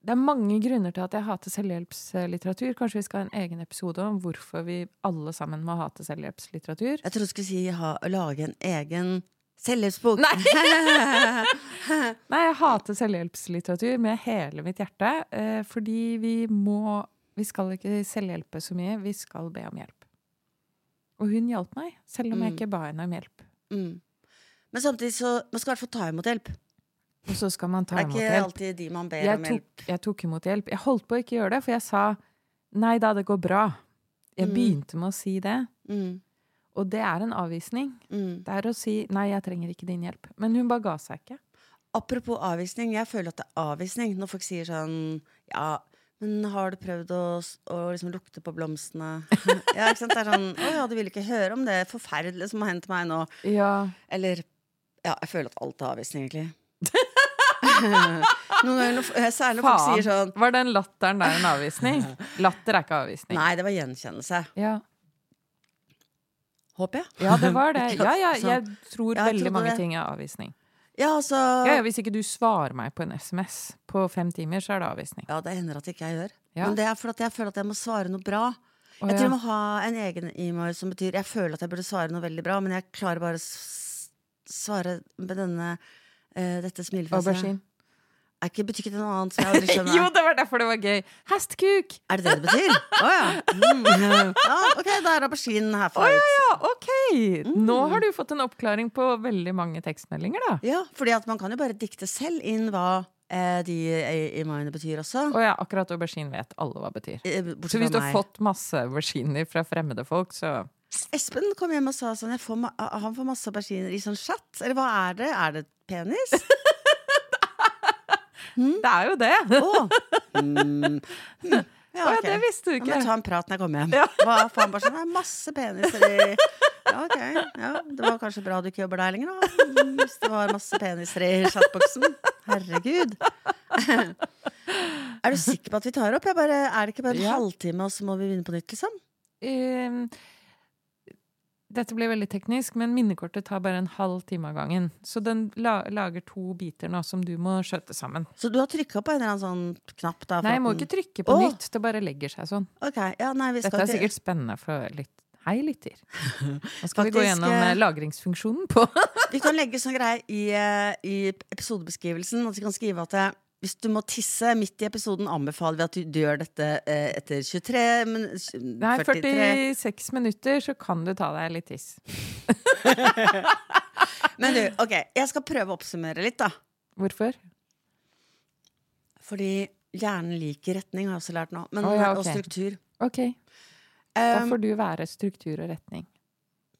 Det er mange grunner til at jeg hater selvhjelpslitteratur. Kanskje vi skal ha en egen episode om hvorfor vi alle sammen må hate selvhjelpslitteratur. Jeg trodde du skulle si ha, lage en egen selvhjelpsbok. Nei, Nei, jeg hater selvhjelpslitteratur med hele mitt hjerte. Eh, fordi vi må Vi skal ikke selvhjelpe så mye, vi skal be om hjelp. Og hun hjalp meg, selv om jeg Mm. ikke ba henne om hjelp. mm. Men samtidig så man skal i hvert fall ta imot hjelp. Og så skal man ta imot hjelp. Det er ikke alltid de man ber Jeg om hjelp. tok, jeg tok imot hjelp. Jeg holdt på å ikke gjøre det, for jeg sa nei da, det går bra. Jeg Mm. begynte med å si det. Mm, Og det er en avvisning. mm. Det er å si nei, jeg trenger ikke din hjelp. Men hun bare ga seg ikke. Apropos avvisning, jeg føler at det er avvisning når folk sier sånn Ja, men har du prøvd å, å liksom lukte på blomstene? ja, ikke sant? Det er sånn Å ja, du vil ikke høre om det forferdelige som har hendt meg nå. Ja. Eller Ja, jeg føler at alt er avvisning, egentlig. Noen ganger, når, særlig når folk sier sånn Var den latteren der en avvisning? Latter er ikke avvisning. Nei, det var gjenkjennelse. Ja. Håper jeg. ja, det var det. Ja, ja, jeg tror Ja, jeg veldig trodde mange det. ting er avvisning. Ja, altså Ja, ja, hvis ikke du svarer meg på en SMS på fem timer, så er det avvisning. Ja, det hender at ikke jeg gjør. Ja. Men det er fordi at jeg føler at jeg må svare noe bra. Jeg tror ja. jeg må ha en egen e-mail som betyr Jeg føler at jeg burde svare noe veldig bra, men jeg klarer bare å s- svare med denne eh, dette smilefjeset. Aubergine. Er ikke, butikken noe annet som jeg aldri skjønner? Jo, det var derfor det var gøy! Hestkuk! Er det det det betyr? Å ja. Mm. ja. Ok, da er aubergine herfra oh, Ja, ok! Nå Mm. har du fått en oppklaring på veldig mange tekstmeldinger, da. Ja, fordi at man kan jo bare dikte selv inn hva eh, de i e-mailene betyr også. Å ja, akkurat aubergine vet alle hva betyr. Bortsett Så hvis du har fått masse auberginer fra fremmede folk, så Espen kom hjem og sa sånn jeg får Han får masse auberginer i sånn chat. Eller hva er det? Er det penis? Det er jo det! Oh. Mm. Ja, ja, det visste du må ikke. jeg ta en prat når jeg kommer hjem. Hva faen, bare sånn, det er masse peniser i Ja, ok. Ja, det var kanskje bra du ikke jobber der lenger, da. Mm, Hvis det var masse peniser i chatboksen. Herregud. Er du sikker på at vi tar opp? Jeg bare, er det ikke bare en Ja. halvtime, og så må vi begynne på nytt, liksom? Ehm, dette blir veldig teknisk, men minnekortet tar bare en halv time av gangen. Så den la lager to biter nå som du må skjøte sammen. Så du har trykka på en eller annen sånn knapp? Da, Nei, jeg må ikke trykke på Åh! nytt. Det bare legger seg sånn. Okay. ja, nei, Dette er ikke sikkert spennende for litt Hei, lytter. Nå skal vi gå gjennom eh, eh, lagringsfunksjonen på Vi kan legge sånn greie i, eh, i episodebeskrivelsen. At vi kan skrive at eh, hvis du må tisse midt i episoden, anbefaler vi at du, gjør dette eh, etter 23-43. Nei, 43 46 minutter, så kan du ta deg litt tiss. Men du, ok, jeg skal prøve å oppsummere litt, da. Hvorfor? Fordi hjernen liker retning, har jeg også lært nå. Men, oh, ja, Og struktur. Ok, da Um, får du være struktur og retning.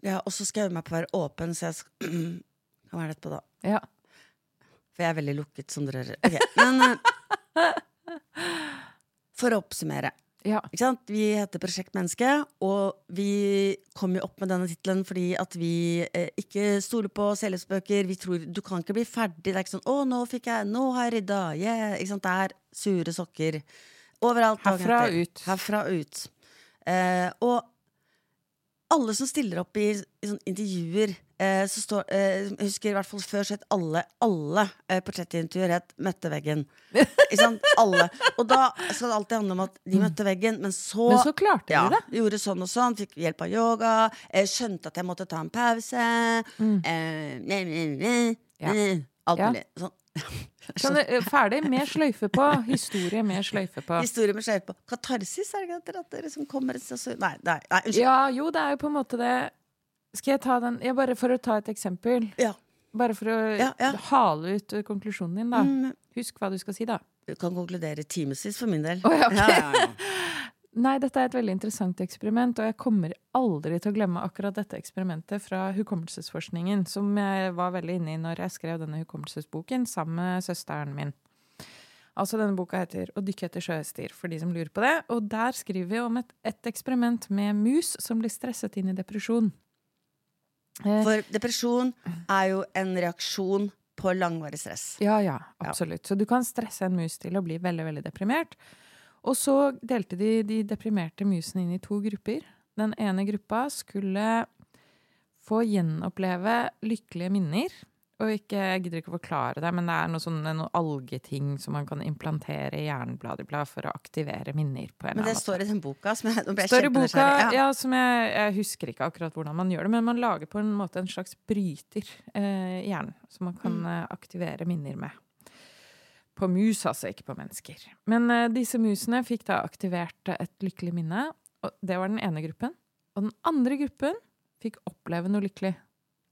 ja, og så skal jeg øve meg på å være åpen, så jeg skal Hva være det etterpå, da. Ja. For jeg er veldig lukket, som dere okay. Men eh, for å oppsummere. ja. Vi heter Prosjekt Menneske, og vi kom jo opp med denne tittelen fordi at vi eh, ikke stoler på selvhetsbøker. Vi tror du kan ikke bli ferdig. Det er ikke sånn 'Å, nå fikk jeg Nå har jeg rydda'. Yeah. Det er sure sokker overalt. Herfra og ut. Herfra ut. Eh, og alle som stiller opp i, i intervjuer så står, eh, Jeg husker i hvert fall før så het alle Alle eh, portrettintervjuer het 'Møtte veggen'. Alle. Og da skal det alltid handle om at de møtte veggen, men så, Men så klarte ja, de det. gjorde sånn og sånn, fikk hjelp av yoga, eh, skjønte at jeg måtte ta en pause. Mm. Eh, ne, ne, ne, alt Ja. mulig. Sånn. Sånn, eh, ferdig med sløyfe på. Historie med sløyfe på. Historie med sløyfe på. Katarsis, er det ikke at dere som kommer et så- Nei, nei, nei unnskyld. Ja, jo, det er jo på en måte det Skal jeg ta den ja, Bare for å ta et eksempel. Ja. Bare for å Ja, ja. hale ut konklusjonen din, da. Mm, Husk hva du skal si, da. Du kan konkludere timevis for min del. Oh, ja, okay. ja, ja, ja. Nei, dette er et veldig interessant eksperiment, og jeg kommer aldri til å glemme akkurat dette eksperimentet fra hukommelsesforskningen, som jeg var veldig inne i når jeg skrev denne hukommelsesboken sammen med søsteren min. Altså Denne boka heter 'Å dykke etter sjøhester', for de som lurer på det. Og der skriver vi om et, et eksperiment med mus som blir stresset inn i depresjon. Eh, For depresjon er jo en reaksjon på langvarig stress. Ja, ja, absolutt. Så du kan stresse en mus til å bli veldig, veldig deprimert. Og så delte de de deprimerte musene inn i to grupper. Den ene gruppa skulle få gjenoppleve lykkelige minner. Og ikke, jeg gidder ikke å forklare det, men det er noe sånn, noen algeting som man kan implantere i bla, for å aktivere minner. på en eller annen måte. Men det står i den boka som jeg, jeg Står i boka, ja, som jeg, jeg husker ikke akkurat hvordan man gjør det, men man lager på en måte en slags bryter eh, i hjernen, som man kan Mm. eh, aktivere minner med. På mus, altså, ikke på mennesker. Men eh, disse musene fikk da aktivert eh, et lykkelig minne, og det var den ene gruppen. Og den andre gruppen fikk oppleve noe lykkelig.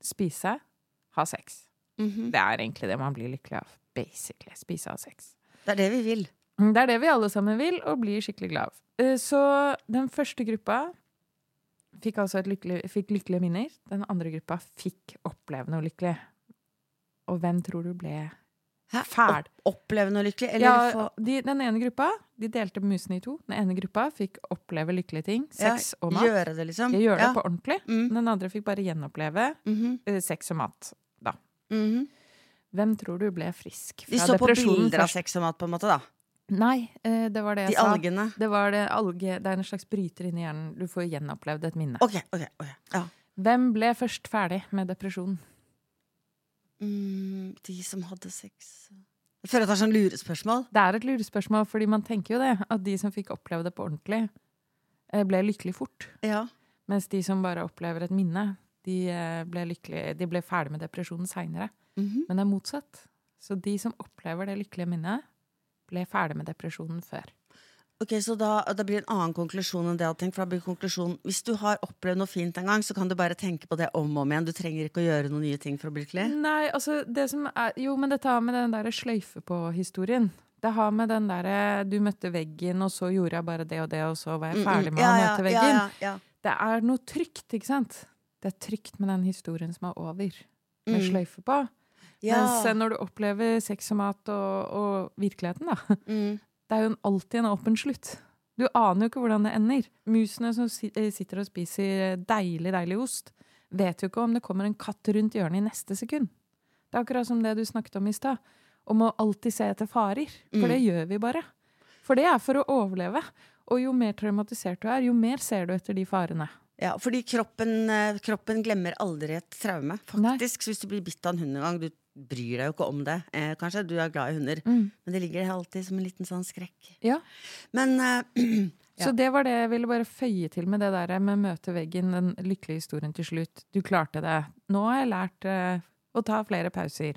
Spise, ha sex. Mhm. Det er egentlig det man blir lykkelig av. Basically. Spise av sex. Det er det vi vil. Mm, Det er det vi alle sammen vil, og blir skikkelig glad av. Eh, Så den første gruppa fikk altså lykkelig, fikk lykkelige minner. Den andre gruppa fikk oppleve noe lykkelig. Og hvem tror du ble? Fæl. Oppleve noe lykkelig? Eller ja, de, Den ene gruppa de delte musene i to. Den ene gruppa fikk oppleve lykkelige ting. ja, Sex og mat. Gjøre det, liksom? De gjør det ja. på ordentlig. Mm. Den andre fikk bare gjenoppleve mm -hmm. sex og mat. Da. -hmm. Hvem tror du ble frisk fra De så på bilder av sex og mat, på en måte, da. Nei, eh, det var det De jeg sa. algene. Det var det alge, det er en slags bryter inni hjernen. Du får gjenopplevd et minne. Ok, ok. ok. Ja. Hvem ble først ferdig med depresjonen? Mm, de som hadde sex Jeg føler at det er sånn lurespørsmål. Det er et lurespørsmål, fordi man tenker jo det. At de som fikk oppleve det på ordentlig, eh, ble lykkelig fort. Ja. Mens de som bare opplever et minne, de eh, ble, lykkelig, de ble ferdig med depresjonen seinere. Mhm. Men det er motsatt. Så de som opplever det lykkelige minnet, ble ferdig med depresjonen før. Ok, Så da, da blir det en annen konklusjon enn det jeg hadde tenkt. For da blir konklusjonen Hvis du har opplevd noe fint en gang, så kan du bare tenke på det om og om igjen. Du trenger ikke å gjøre noen nye ting for å bli lykkelig. Nei, altså det som er Jo, men dette har med den derre sløyfe på historien. Det har med den derre du møtte veggen, og så gjorde jeg bare det og det, og så var jeg ferdig med Mm, ja, å møte veggen'. ja, ja, ja. Det er noe trygt, ikke sant? Det er trygt med den historien som er over, med Mm. sløyfe på. Ja. Mens eh, når du opplever sex og mat og, og virkeligheten, da, Mm. det er jo en- alltid en åpen slutt. Du aner jo ikke hvordan det ender. Musene som eh, sitter og spiser deilig, deilig ost, vet jo ikke om det kommer en katt rundt hjørnet i neste sekund. Det er akkurat som det du snakket om i stad, om å alltid se etter farer. For Mm. det gjør vi bare. For det er for å overleve. Og jo mer traumatisert du er, jo mer ser du etter de farene. Ja, fordi kroppen, eh, kroppen glemmer aldri et traume, faktisk. Så hvis du blir bitt av en hund en gang, du bryr deg jo ikke om det. Eh, kanskje du er glad i hunder, Mm. men det ligger alltid som en liten sånn skrekk. Ja. Men uh, Ja. Så det var det jeg ville bare føye til med det der med møte veggen, den lykkelige historien til slutt. Du klarte det. Nå har jeg lært uh, å ta flere pauser.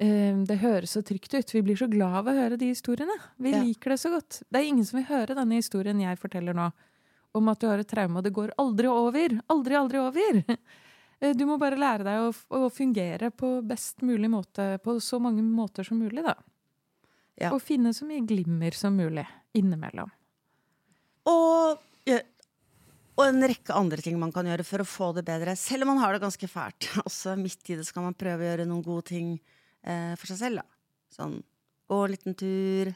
Det høres så trygt ut. Vi blir så glad av å høre de historiene. Vi Ja. liker det så godt. Det er ingen som vil høre denne historien jeg forteller nå, om at du har et traume, og det går aldri over. Aldri, aldri over. Eh, Du må bare lære deg å, å fungere på best mulig måte, på så mange måter som mulig, da. Ja. Og finne så mye glimmer som mulig innimellom. og, gjør- og en rekke andre ting man kan gjøre for å få det bedre, selv om man har det ganske fælt. Også midt i det skal man prøve å gjøre noen gode ting eh, for seg selv. Da. Sånn gå en liten tur,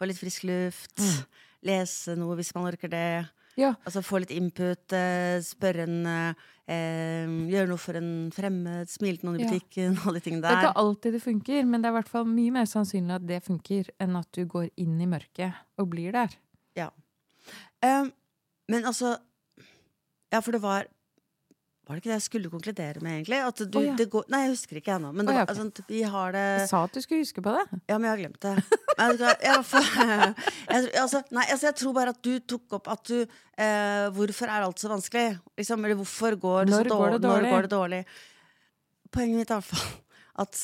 få litt frisk luft, Mm. lese noe hvis man orker det. Ja. Altså få litt input, eh, spørre en eh, eh, Gjøre noe for en fremmed, smile til noen i Ja. butikken, alle de tingene Det er ikke alltid det funker, men det er i hvert fall mye mer sannsynlig at det funker, enn at du går inn i mørket og blir der. Eh, men altså Ja, for det var Var det ikke det jeg skulle konkludere med, egentlig? At du, oh, ja. det går, nei, jeg husker ikke ennå. Men det oh, ja, okay. ok. altså, vi har det Jeg sa at du skulle huske på det. Ja, men jeg har glemt det. Vet jeg, jeg, altså, nei, altså, jeg tror bare at du tok opp at du eh, Hvorfor er alt så vanskelig? Liksom, eller hvorfor går det så går det dårlig? Når går det dårlig? Poenget mitt er i hvert fall at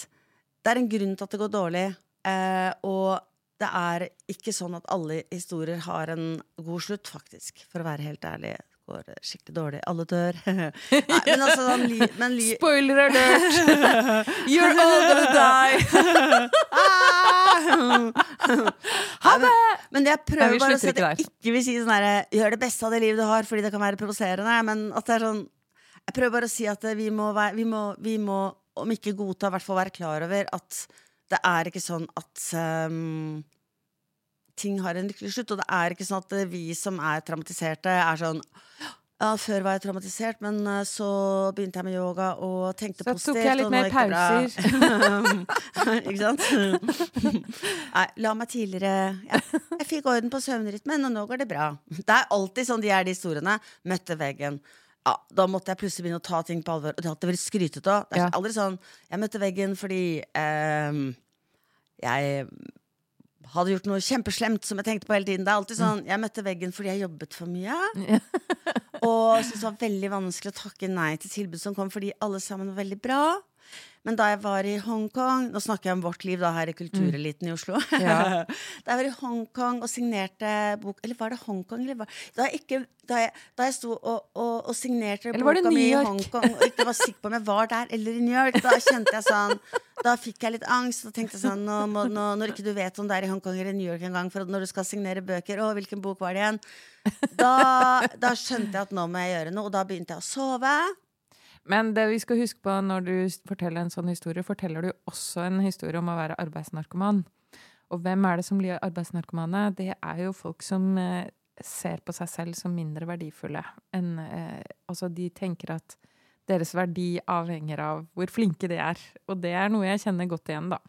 det er en grunn til at det går dårlig. Eh, og det er ikke sånn at alle historier har en god slutt, faktisk. For å være helt ærlig. Går skikkelig dårlig. Alle dør. Nei, men altså, li, men li, Spoiler alert! You're all gonna die! ha det! Men jeg prøver bare å si at jeg ikke vil si sånn herre Gjør det beste av det livet du har, fordi det kan være provoserende. Men at det er sånn Jeg prøver bare å si at vi må, være, vi må, vi må om ikke godta, i hvert fall være klar over at det er ikke sånn at um, ting har en lykkelig slutt. Og det er ikke sånn at vi som er traumatiserte, er sånn ja, Før var jeg traumatisert, men uh, så begynte jeg med yoga og tenkte Så positivt. tok jeg litt mer pauser. ikke sant? Nei, la meg tidligere ja, Jeg fikk orden på søvnrytmen, og nå går det bra. Det er alltid sånn de er, de historiene. Møtte veggen. Ja, da måtte jeg plutselig begynne å ta ting på alvor. Og det hadde vært skrytete òg. Det er aldri sånn Jeg møtte veggen fordi eh, jeg hadde gjort noe kjempeslemt som jeg tenkte på hele tiden. Det er alltid sånn Jeg møtte veggen fordi jeg jobbet for mye. Og syntes det var veldig vanskelig å takke nei til tilbud som kom, fordi alle sammen var veldig bra. Men da jeg var i Hongkong Nå snakker jeg om vårt liv da her i kultureliten i Oslo. Ja. da jeg var i Hongkong og signerte bok Eller var det Hongkong? Eller var, da, jeg ikke, da, jeg, da jeg sto og, og, og signerte boka mi i Hongkong og ikke var sikker på om jeg var der eller i New York, da kjente jeg sånn da fikk jeg litt angst og tenkte sånn nå, må, nå, Når ikke du vet om det er i Hongkong eller New York en gang, for når du skal signere bøker Å, hvilken bok var det igjen? Da, da skjønte jeg at nå må jeg gjøre noe, og da begynte jeg å sove. Men det vi skal huske på når du forteller en sånn historie, forteller du også en historie om å være arbeidsnarkoman. Og hvem er det som blir arbeidsnarkomane? Det er jo folk som eh, ser på seg selv som mindre verdifulle enn eh, Altså, de tenker at deres verdi avhenger av hvor flinke de er. Og det er noe jeg kjenner godt igjen, da.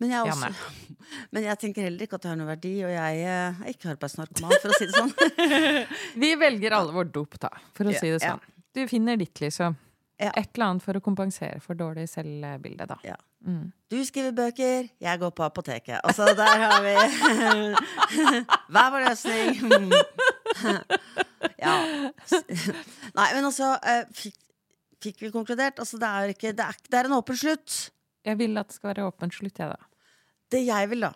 Men jeg, også, men jeg tenker heller ikke at jeg har noen verdi, og jeg eh, er ikke arbeidsnarkoman, for å si det sånn. Vi velger alle vår dop, da, for å si det sånn. Du finner ditt, liksom. Ja. Et eller annet for å kompensere for dårlig selvbilde, da. Ja. Mm. Du skriver bøker, jeg går på apoteket. Altså, der har vi Hver vår løsning. ja. Nei, men altså eh, fikk, fikk vi konkludert? Altså, det er ikke Det er, det er en åpen slutt. Jeg vil at det skal være åpen slutt, jeg, da. Det jeg vil, da,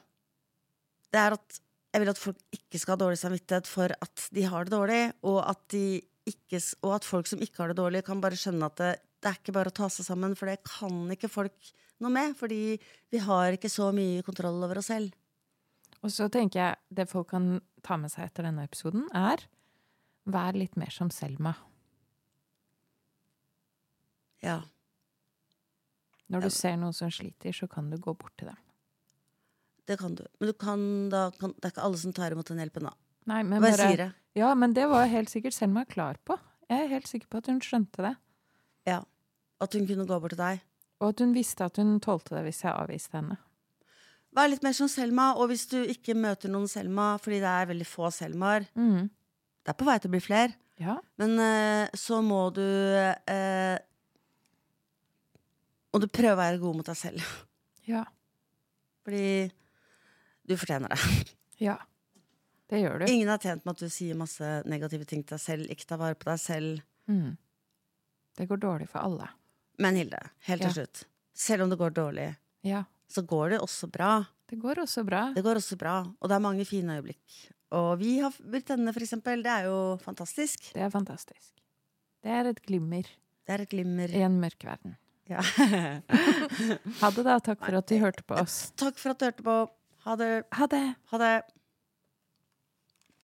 det er at jeg vil at folk ikke skal ha dårlig samvittighet for at de har det dårlig, og at, de ikke, og at folk som ikke har det dårlig, kan bare skjønne at det, det er ikke bare å ta seg sammen, for det kan ikke folk noe med. Fordi vi har ikke så mye kontroll over oss selv. Og så tenker jeg det folk kan ta med seg etter denne episoden, er vær litt mer som Selma. Ja. Når Ja. du ser noen som sliter, så kan du gå bort til dem. Det kan du. Men du kan da kan, det er ikke alle som tar imot den hjelpen, da. Nei, men Bare bare. Ja, men det var helt sikkert Selma klar på. Jeg er helt sikker på at hun skjønte det. Ja. At hun kunne gå bort til deg. Og at hun visste at hun tålte det hvis jeg avviste henne. Vær litt mer som Selma, og hvis du ikke møter noen Selma, fordi det er veldig få Selmaer mm. Det er på vei til å bli flere. Ja. Men uh, så må du uh, Må du prøve å være god mot deg selv. ja. Fordi du fortjener det. Ja. Det gjør du. Ingen er tjent med at du sier masse negative ting til deg selv, ikke tar vare på deg selv. Mm. Det går dårlig for alle. Men Hilde, helt til Ja. slutt. Selv om det går dårlig, Ja. så går det også bra. Det går også bra. Det går også bra, og det er mange fine øyeblikk. Og vi har blitt denne, for eksempel. Det er jo fantastisk. Det er fantastisk. Det er et glimmer Det er et glimmer. i en mørk verden. Ja. Ha det, da. Takk for at du hørte på oss. Takk for at du hørte på. Ha det. Ha det. Ha det.